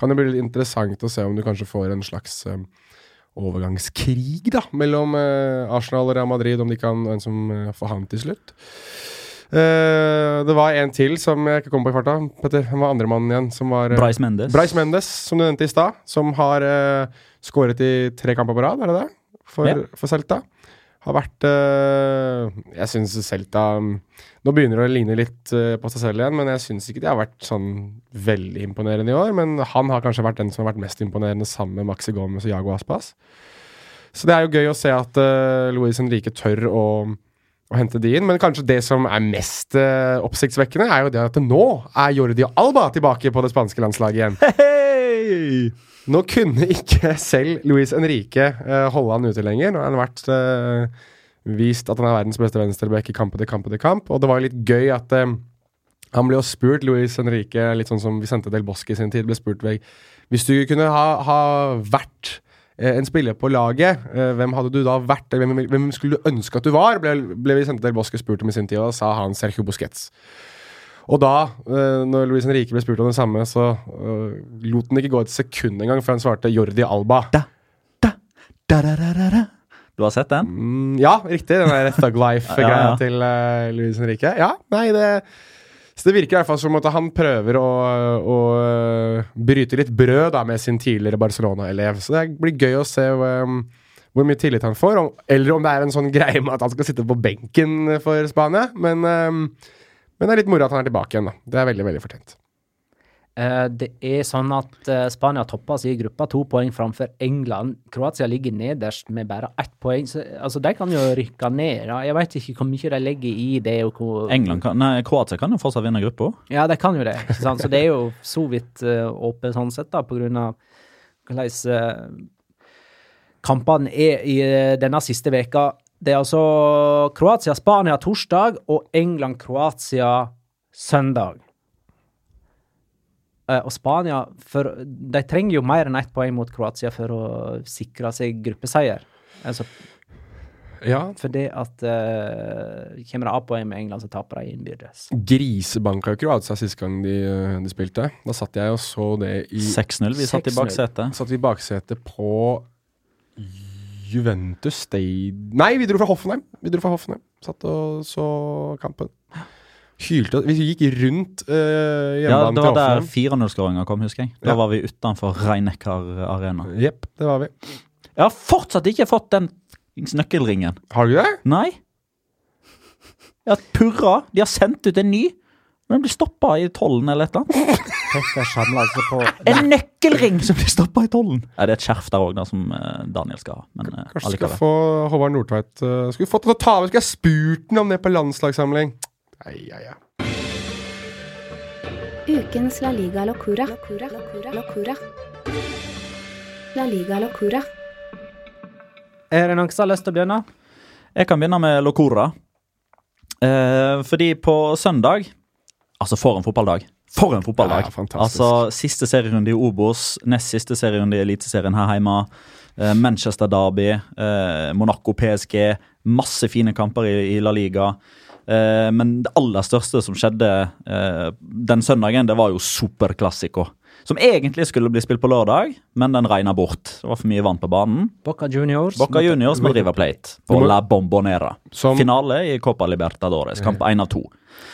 kan jo bli litt interessant å se om du kanskje får en slags eh, overgangskrig da, mellom eh, Arsenal og Real Madrid, om de kan en som eh, får han til slutt. Uh, det var en til som jeg ikke kom på i farta. Petter, han var andremannen igjen. Som var uh, Bryce Mendes. Bryce Mendes, som du nevnte i stad. Som har uh, skåret i tre kamper på rad, er det det? For, Ja. for Celta. Har vært Jeg syns Celta um, Nå begynner det å ligne litt eh, på seg selv igjen, men jeg syns ikke de har vært sånn veldig imponerende i år. Men han har kanskje vært den som har vært mest imponerende sammen med Maxi Gomez og Jago Aspas. Så det er jo gøy å se at uh, Louis Henrique tør å, å hente de inn. Men kanskje det som er mest uh, oppsiktsvekkende, er jo det at nå er Jordi Alba tilbake på det spanske landslaget igjen. Nå kunne ikke selv Luis Henrique uh, holde han ute lenger. Nå har han vært eh, vist at han er verdens beste venstreback i kamp etter kamp etter kamp. Og det var jo litt gøy at eh, han ble jo spurt, Luis Henrique, litt sånn som vi sendte Del Bosque i sin tid, ble spurt vei, Hvis du kunne ha, ha vært eh, en spiller på laget, eh, hvem hadde du da vært? Hvem, hvem skulle du ønske at du var? Ble, ble vi sendte Del Bosque spurt om i sin tid, og da sa han Sergio Busquets. Og da, når Luis Henrique ble spurt om det samme, så lot han ikke gå et sekund engang før han svarte Jordi Alba. Du har sett den? Mm, ja, riktig. Den der Thug Life-greia (laughs) Ja, ja. til uh, Luis Henrique. Ja, nei, det Så det virker i hvert fall som at han prøver å, å eh, bryte litt brød da, med sin tidligere Barcelona-elev. Så det blir gøy å se um, hvor mye tillit han får, om, eller om det er en sånn greie med at han skal sitte på benken for Spania. Men, um, men det er litt moro at han er tilbake igjen, da. Det er veldig, veldig fortjent. Eh, det er sånn at eh, Spania topper sin i gruppa, to poeng framfor England. Kroatia ligger nederst med bare ett poeng. Så, altså, de kan jo rykke ned. Jeg vet ikke hvor mye de legger i det. Hvor, England kan, nei, Kroatia kan jo fortsatt vinne gruppa. Ja, de kan jo det. Så det er jo så vidt uh, åpent sånn sett, da, på grunn av hvordan uh, kampene er i uh, denne siste veka. Det er altså Kroatia-Spania torsdag og England-Kroatia søndag. Eh, og Spania for, De trenger jo mer enn ett poeng mot Kroatia for å sikre seg gruppeseier. Altså, Ja, for det at uh, kommer det A-poeng med England, så taper de innbyrdes. Grisebanka jo Kroatia sist gang de, eh, de spilte. Da satt jeg og så det i 6-0. Vi satt i 6-0. baksetet. Satt vi i baksetet på Juventus Stade Nei, vi dro fra Hoffenheim. Vi dro fra Hoffenheim. Satt og så kampen. Hylte Vi gikk rundt uh, Ja, Det var der 4-0-skåringa kom, husker jeg. Da Ja. var vi utenfor Reineckar Arena. Jepp, det var vi. Jeg har fortsatt ikke fått den nøkkelringen. Har du det? Nei. Jeg har purra. De har sendt ut en ny. Men den blir stoppa i tollen eller et eller annet. Altså på En nøkkelring som blir stoppa i tollen! Ja, det er et skjerf der òg, som eh, Daniel skal ha. Men eh, Kanskje vi skal allikevel. få Håvard Nordtveit uh, Skulle fått til å ta over. Skulle jeg spurt ham om det på landslagssamling? Nei, ai, ai. Ukens La Liga Locura. Locura. Locura. Locura. La Liga Locura. Er det noen som har lyst til å begynne? Jeg kan begynne med Locura. Eh, fordi på søndag Altså, for en fotballdag. For en fotballdag! Ja, altså, Siste serierunde i Obos, nest siste serierunde i Eliteserien her hjemme. Eh, Manchester Derby, eh, Monaco PSG. Masse fine kamper i, i La Liga. Eh, men det aller største som skjedde eh, den søndagen, det var jo Superklassico. Som egentlig skulle bli spilt på lørdag, men den regna bort. Det var for mye vann på banen. Boca Juniors. Boca Juniors med River Plate på La Bombonera. Som- Finale i Copa Libertadores, kamp én av to.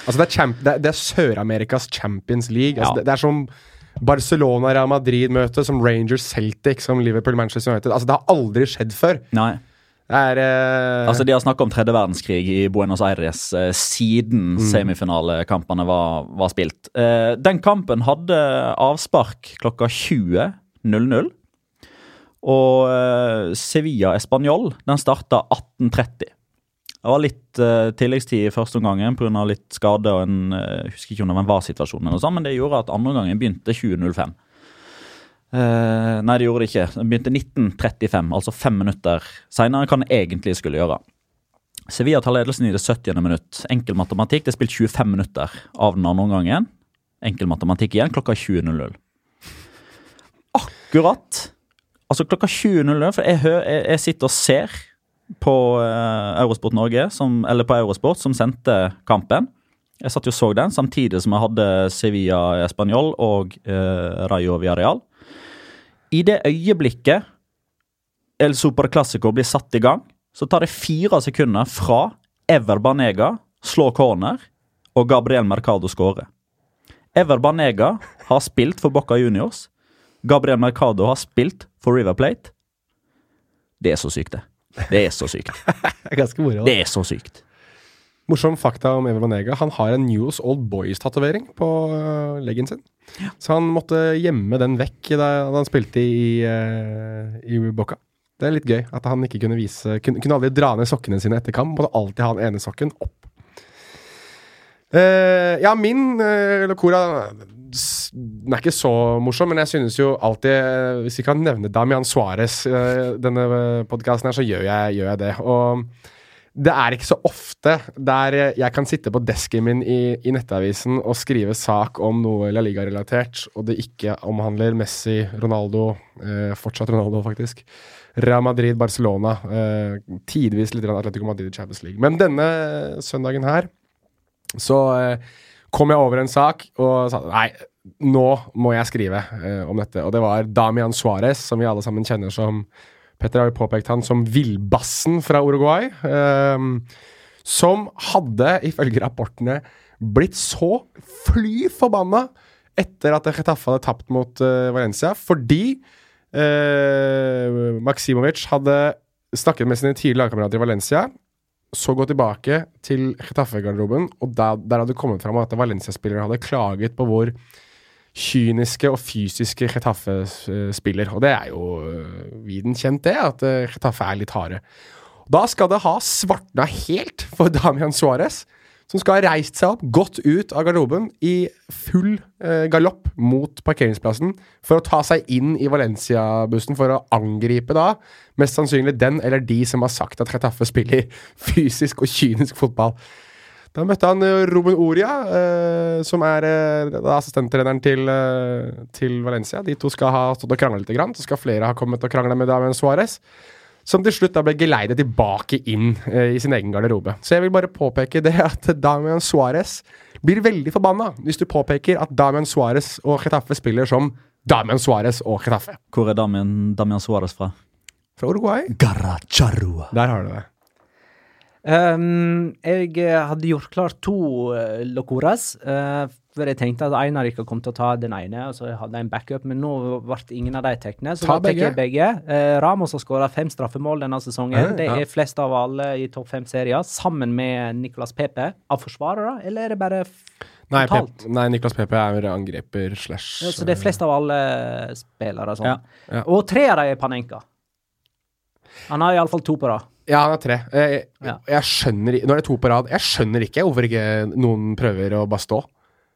Altså, det er, det er, det er Sør-Amerikas Champions League. Altså, Ja. det, det er som Barcelona-Real Madrid-møte, som Rangers Celtic, som Liverpool-Manchester United. Altså, det har aldri skjedd før. Nei. Er uh... Altså, De har snakka om tredje verdenskrig i Buenos Aires uh, siden semifinalekampene var, var spilt. Uh, den kampen hadde avspark klokka 20.00. Og eh, Sevilla Español den starta 18.30. Det var litt tilleggstid i første omgang pga. litt skade og en jeg husker ikke om det var en VAR-situasjon, men det gjorde at andre omgangen begynte 20.05. Uh, nei, det gjorde det ikke. Den begynte 19.35, altså fem minutter seinere enn det egentlig skulle gjøre. Sevilla tar ledelsen i det 70. minutt. Enkel matematikk. Det er spilt 25 minutter av den andre omgangen. Enkel matematikk igjen klokka 20.00. Akkurat Altså klokka 20.00, for jeg, jeg, jeg, sitter og ser på uh, Eurosport Norge, som, eller på Eurosport, som sendte kampen. Jeg satt jo og så den samtidig som jeg hadde Sevilla Español og uh, Rayo Villarreal. I det øyeblikket El Super Classico blir satt i gang, så tar det fire sekunder fra Ever Banega slår corner og Gabriel Mercado skårer. Ever Banega har spilt for Bocca Juniors. Gabriel Mercado har spilt for River Plate. Det er så sykt, det. Det er så sykt. (laughs) Ganske moro. Det er så sykt. Morsom fakta om Ever Banega. Han har en News Old Boys-tatovering på uh, leggen sin. Ja. Så han måtte gjemme den vekk da han spilte i, uh, i Boca. Det er litt gøy at han ikke kunne vise Kunne, kunne aldri dra ned sokkene sine etter kamp. Måtte alltid ha den ene sokken opp. Uh, ja, min uh, Locora den er ikke så morsom, men jeg synes jo alltid Hvis vi kan nevne Damian Suárez uh, denne podkasten her, så gjør jeg, gjør jeg, det. Og det er ikke så ofte der jeg kan sitte på desken min i, i Nettavisen og skrive sak om noe La Liga-relatert, og det ikke omhandler Messi, Ronaldo, fortsatt Ronaldo, faktisk. Real Madrid, Barcelona. tidvis litt Atletico Madrid i Champions League. Men denne søndagen her så eh, kom jeg over en sak og sa nei, nå må jeg skrive eh, om dette. Og det var Damian Suárez, som vi alle sammen kjenner som Petter har jo påpekt han som villbassen fra Uruguay. Eh, som hadde, ifølge rapportene, blitt så fly forbanna etter at Chetaffe hadde tapt mot uh, Valencia, fordi uh, Maksimovic hadde snakket med sine tidligere lagkamerater i Valencia så gå tilbake til Chetaffe-garderoben, og der, der hadde det kommet fram at Valencia-spillere hadde klaget på hvor kyniske og fysiske Chetaffe spiller. Og det er jo øh, viden kjent, det, at øh, Chetaffe er litt harde. Da skal det ha svartna helt for (laughs) Damian Suárez som skal ha reist seg opp, gått ut av garderoben i full eh, galopp mot parkeringsplassen for å ta seg inn i Valencia-bussen for å angripe da mest sannsynlig den eller de som har sagt at Chetaffe spiller (laughs) fysisk og kynisk fotball. Da møtte han Robin Ruben Oria, eh, som er eh, assistenttreneren til, eh, til, Valencia. De to skal ha stått og krangla litt, så skal flere ha kommet og krangla med Damien Suárez som til slutt da ble geleidet tilbake inn eh, i sin egen garderobe. Så jeg vil bare påpeke det at Damian Suárez blir veldig forbanna hvis du påpeker at Damian Suárez og Chetaffe spiller som Damian Suárez og Chetaffe. Hvor er Damian, Damian Suárez fra? Fra Uruguay. Garacharua. Der har du det. Um, jeg hadde gjort klart to uh, locoras. Uh, for jeg tenkte at en av dere kom til å ta den ene, og så hadde jeg en backup, men nå ble ingen av de tatt Så ta da tar jeg begge. Uh, Ramos har skåra fem straffemål denne sesongen. det er flest av alle i topp fem-serier, sammen med Nicolas Pepe. Av forsvarere, eller er det bare Nei, Pep, nei, Niklas Pepe er angriper slash ja, Så det er flest av alle spillere sånn. Ja. Ja. Og tre av dem er Panenka. Han har iallfall to på rad. Ja, han er tre. Jeg, jeg, jeg, skjønner Nå er det to på rad. Jeg skjønner ikke hvorfor ikke noen prøver å bare stå.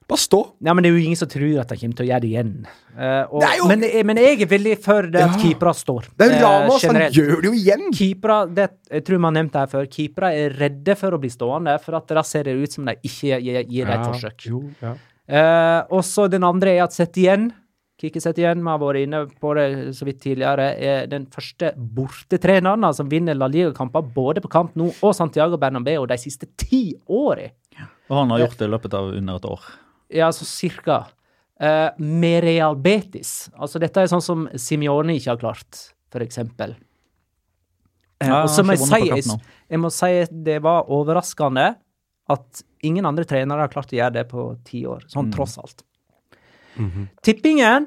Bare stå! Ja, men det er jo ingen som tror at de kommer til å gjøre det igjen. Uh, og, det jo... men, men, jeg er veldig for det at ja. keepere står. Det er Ramos, uh, han gjør det jo igjen! Keepere, det, jeg tror man har nevnt det her før, keepere er redde for å bli stående, for at da ser det ut som de ikke gir, gir ja. et forsøk. Jo, ja. uh, og så den andre er at sett igjen Kikkesett igjen, vi har vært inne på det så vidt tidligere, er den første bortetreneren som vinner La Liga-kamper både på Camp Nou og Santiago Bernabeu de siste ti årene. Og han har gjort det i løpet av under et år. Ja, så cirka. Uh, med Real Betis. Altså, dette er sånn som Simione ikke har klart, eksempel. Uh, og så må jeg si, jeg, må si det var overraskende at ingen andre trenere har klart å gjøre det på ti år, sånn mm. tross alt. Mm -hmm. Tippingen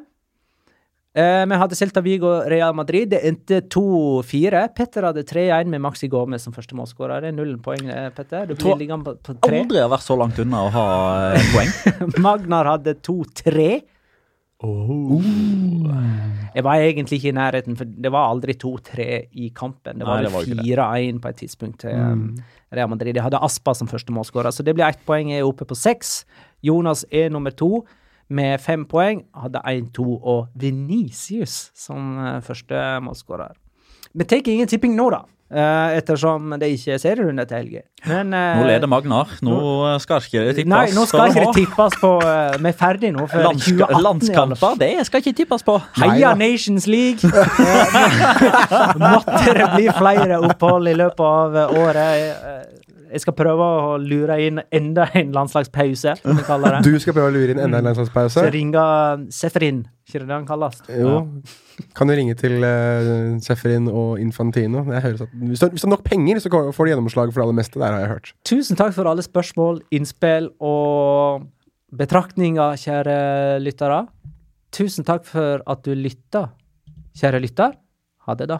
eh, Vi hadde Celta Vigo Real Madrid. Det endte 2-4. Petter hadde 3-1 med Maxi Gomez som første målskårer. Det er null poeng, eh, Petter. Du blir liggende på, på Aldri har vært så langt unna å ha eh, poeng. (laughs) Magnar hadde 2-3. Jeg var egentlig ikke i nærheten, for det var aldri 2-3 i kampen. Det var, Nei, var 4-1 på et tidspunkt til mm. Real Madrid. De hadde Aspa som første målskårer, så det blir ett poeng. Jeg er oppe på seks. Jonas er nummer to med fem poeng. Hadde 1-2 og Venicius som eh, første målskårer. Vi tar ingen tipping nå, da. eh, ettersom det ikke er serierunde til helga. Men eh, Nå leder Magnar. Nå skal ikke det tippes. Nei, nå skal ikke det tippes på Vi er ferdig nå for Landska 2018. i alle landskamper, det skal ikke tippes på. Heia Nations League! (laughs) Måtte det bli flere opphold i løpet av året. Jeg skal prøve å lure inn enda en landslagspause, som vi kaller det. Du skal prøve å lure inn enda en landslagspause? Så ringer Seferin. ikke det han kalles? Jo. Kan du ringe til uh, Seferin og Infantino? At, hvis, du, hvis du har nok penger, så får du gjennomslag for det aller meste. Der har jeg hørt. Tusen takk for alle spørsmål, innspill og betraktninger, kjære lyttere. Tusen takk for at du lytta, kjære lytter. Ha det, da.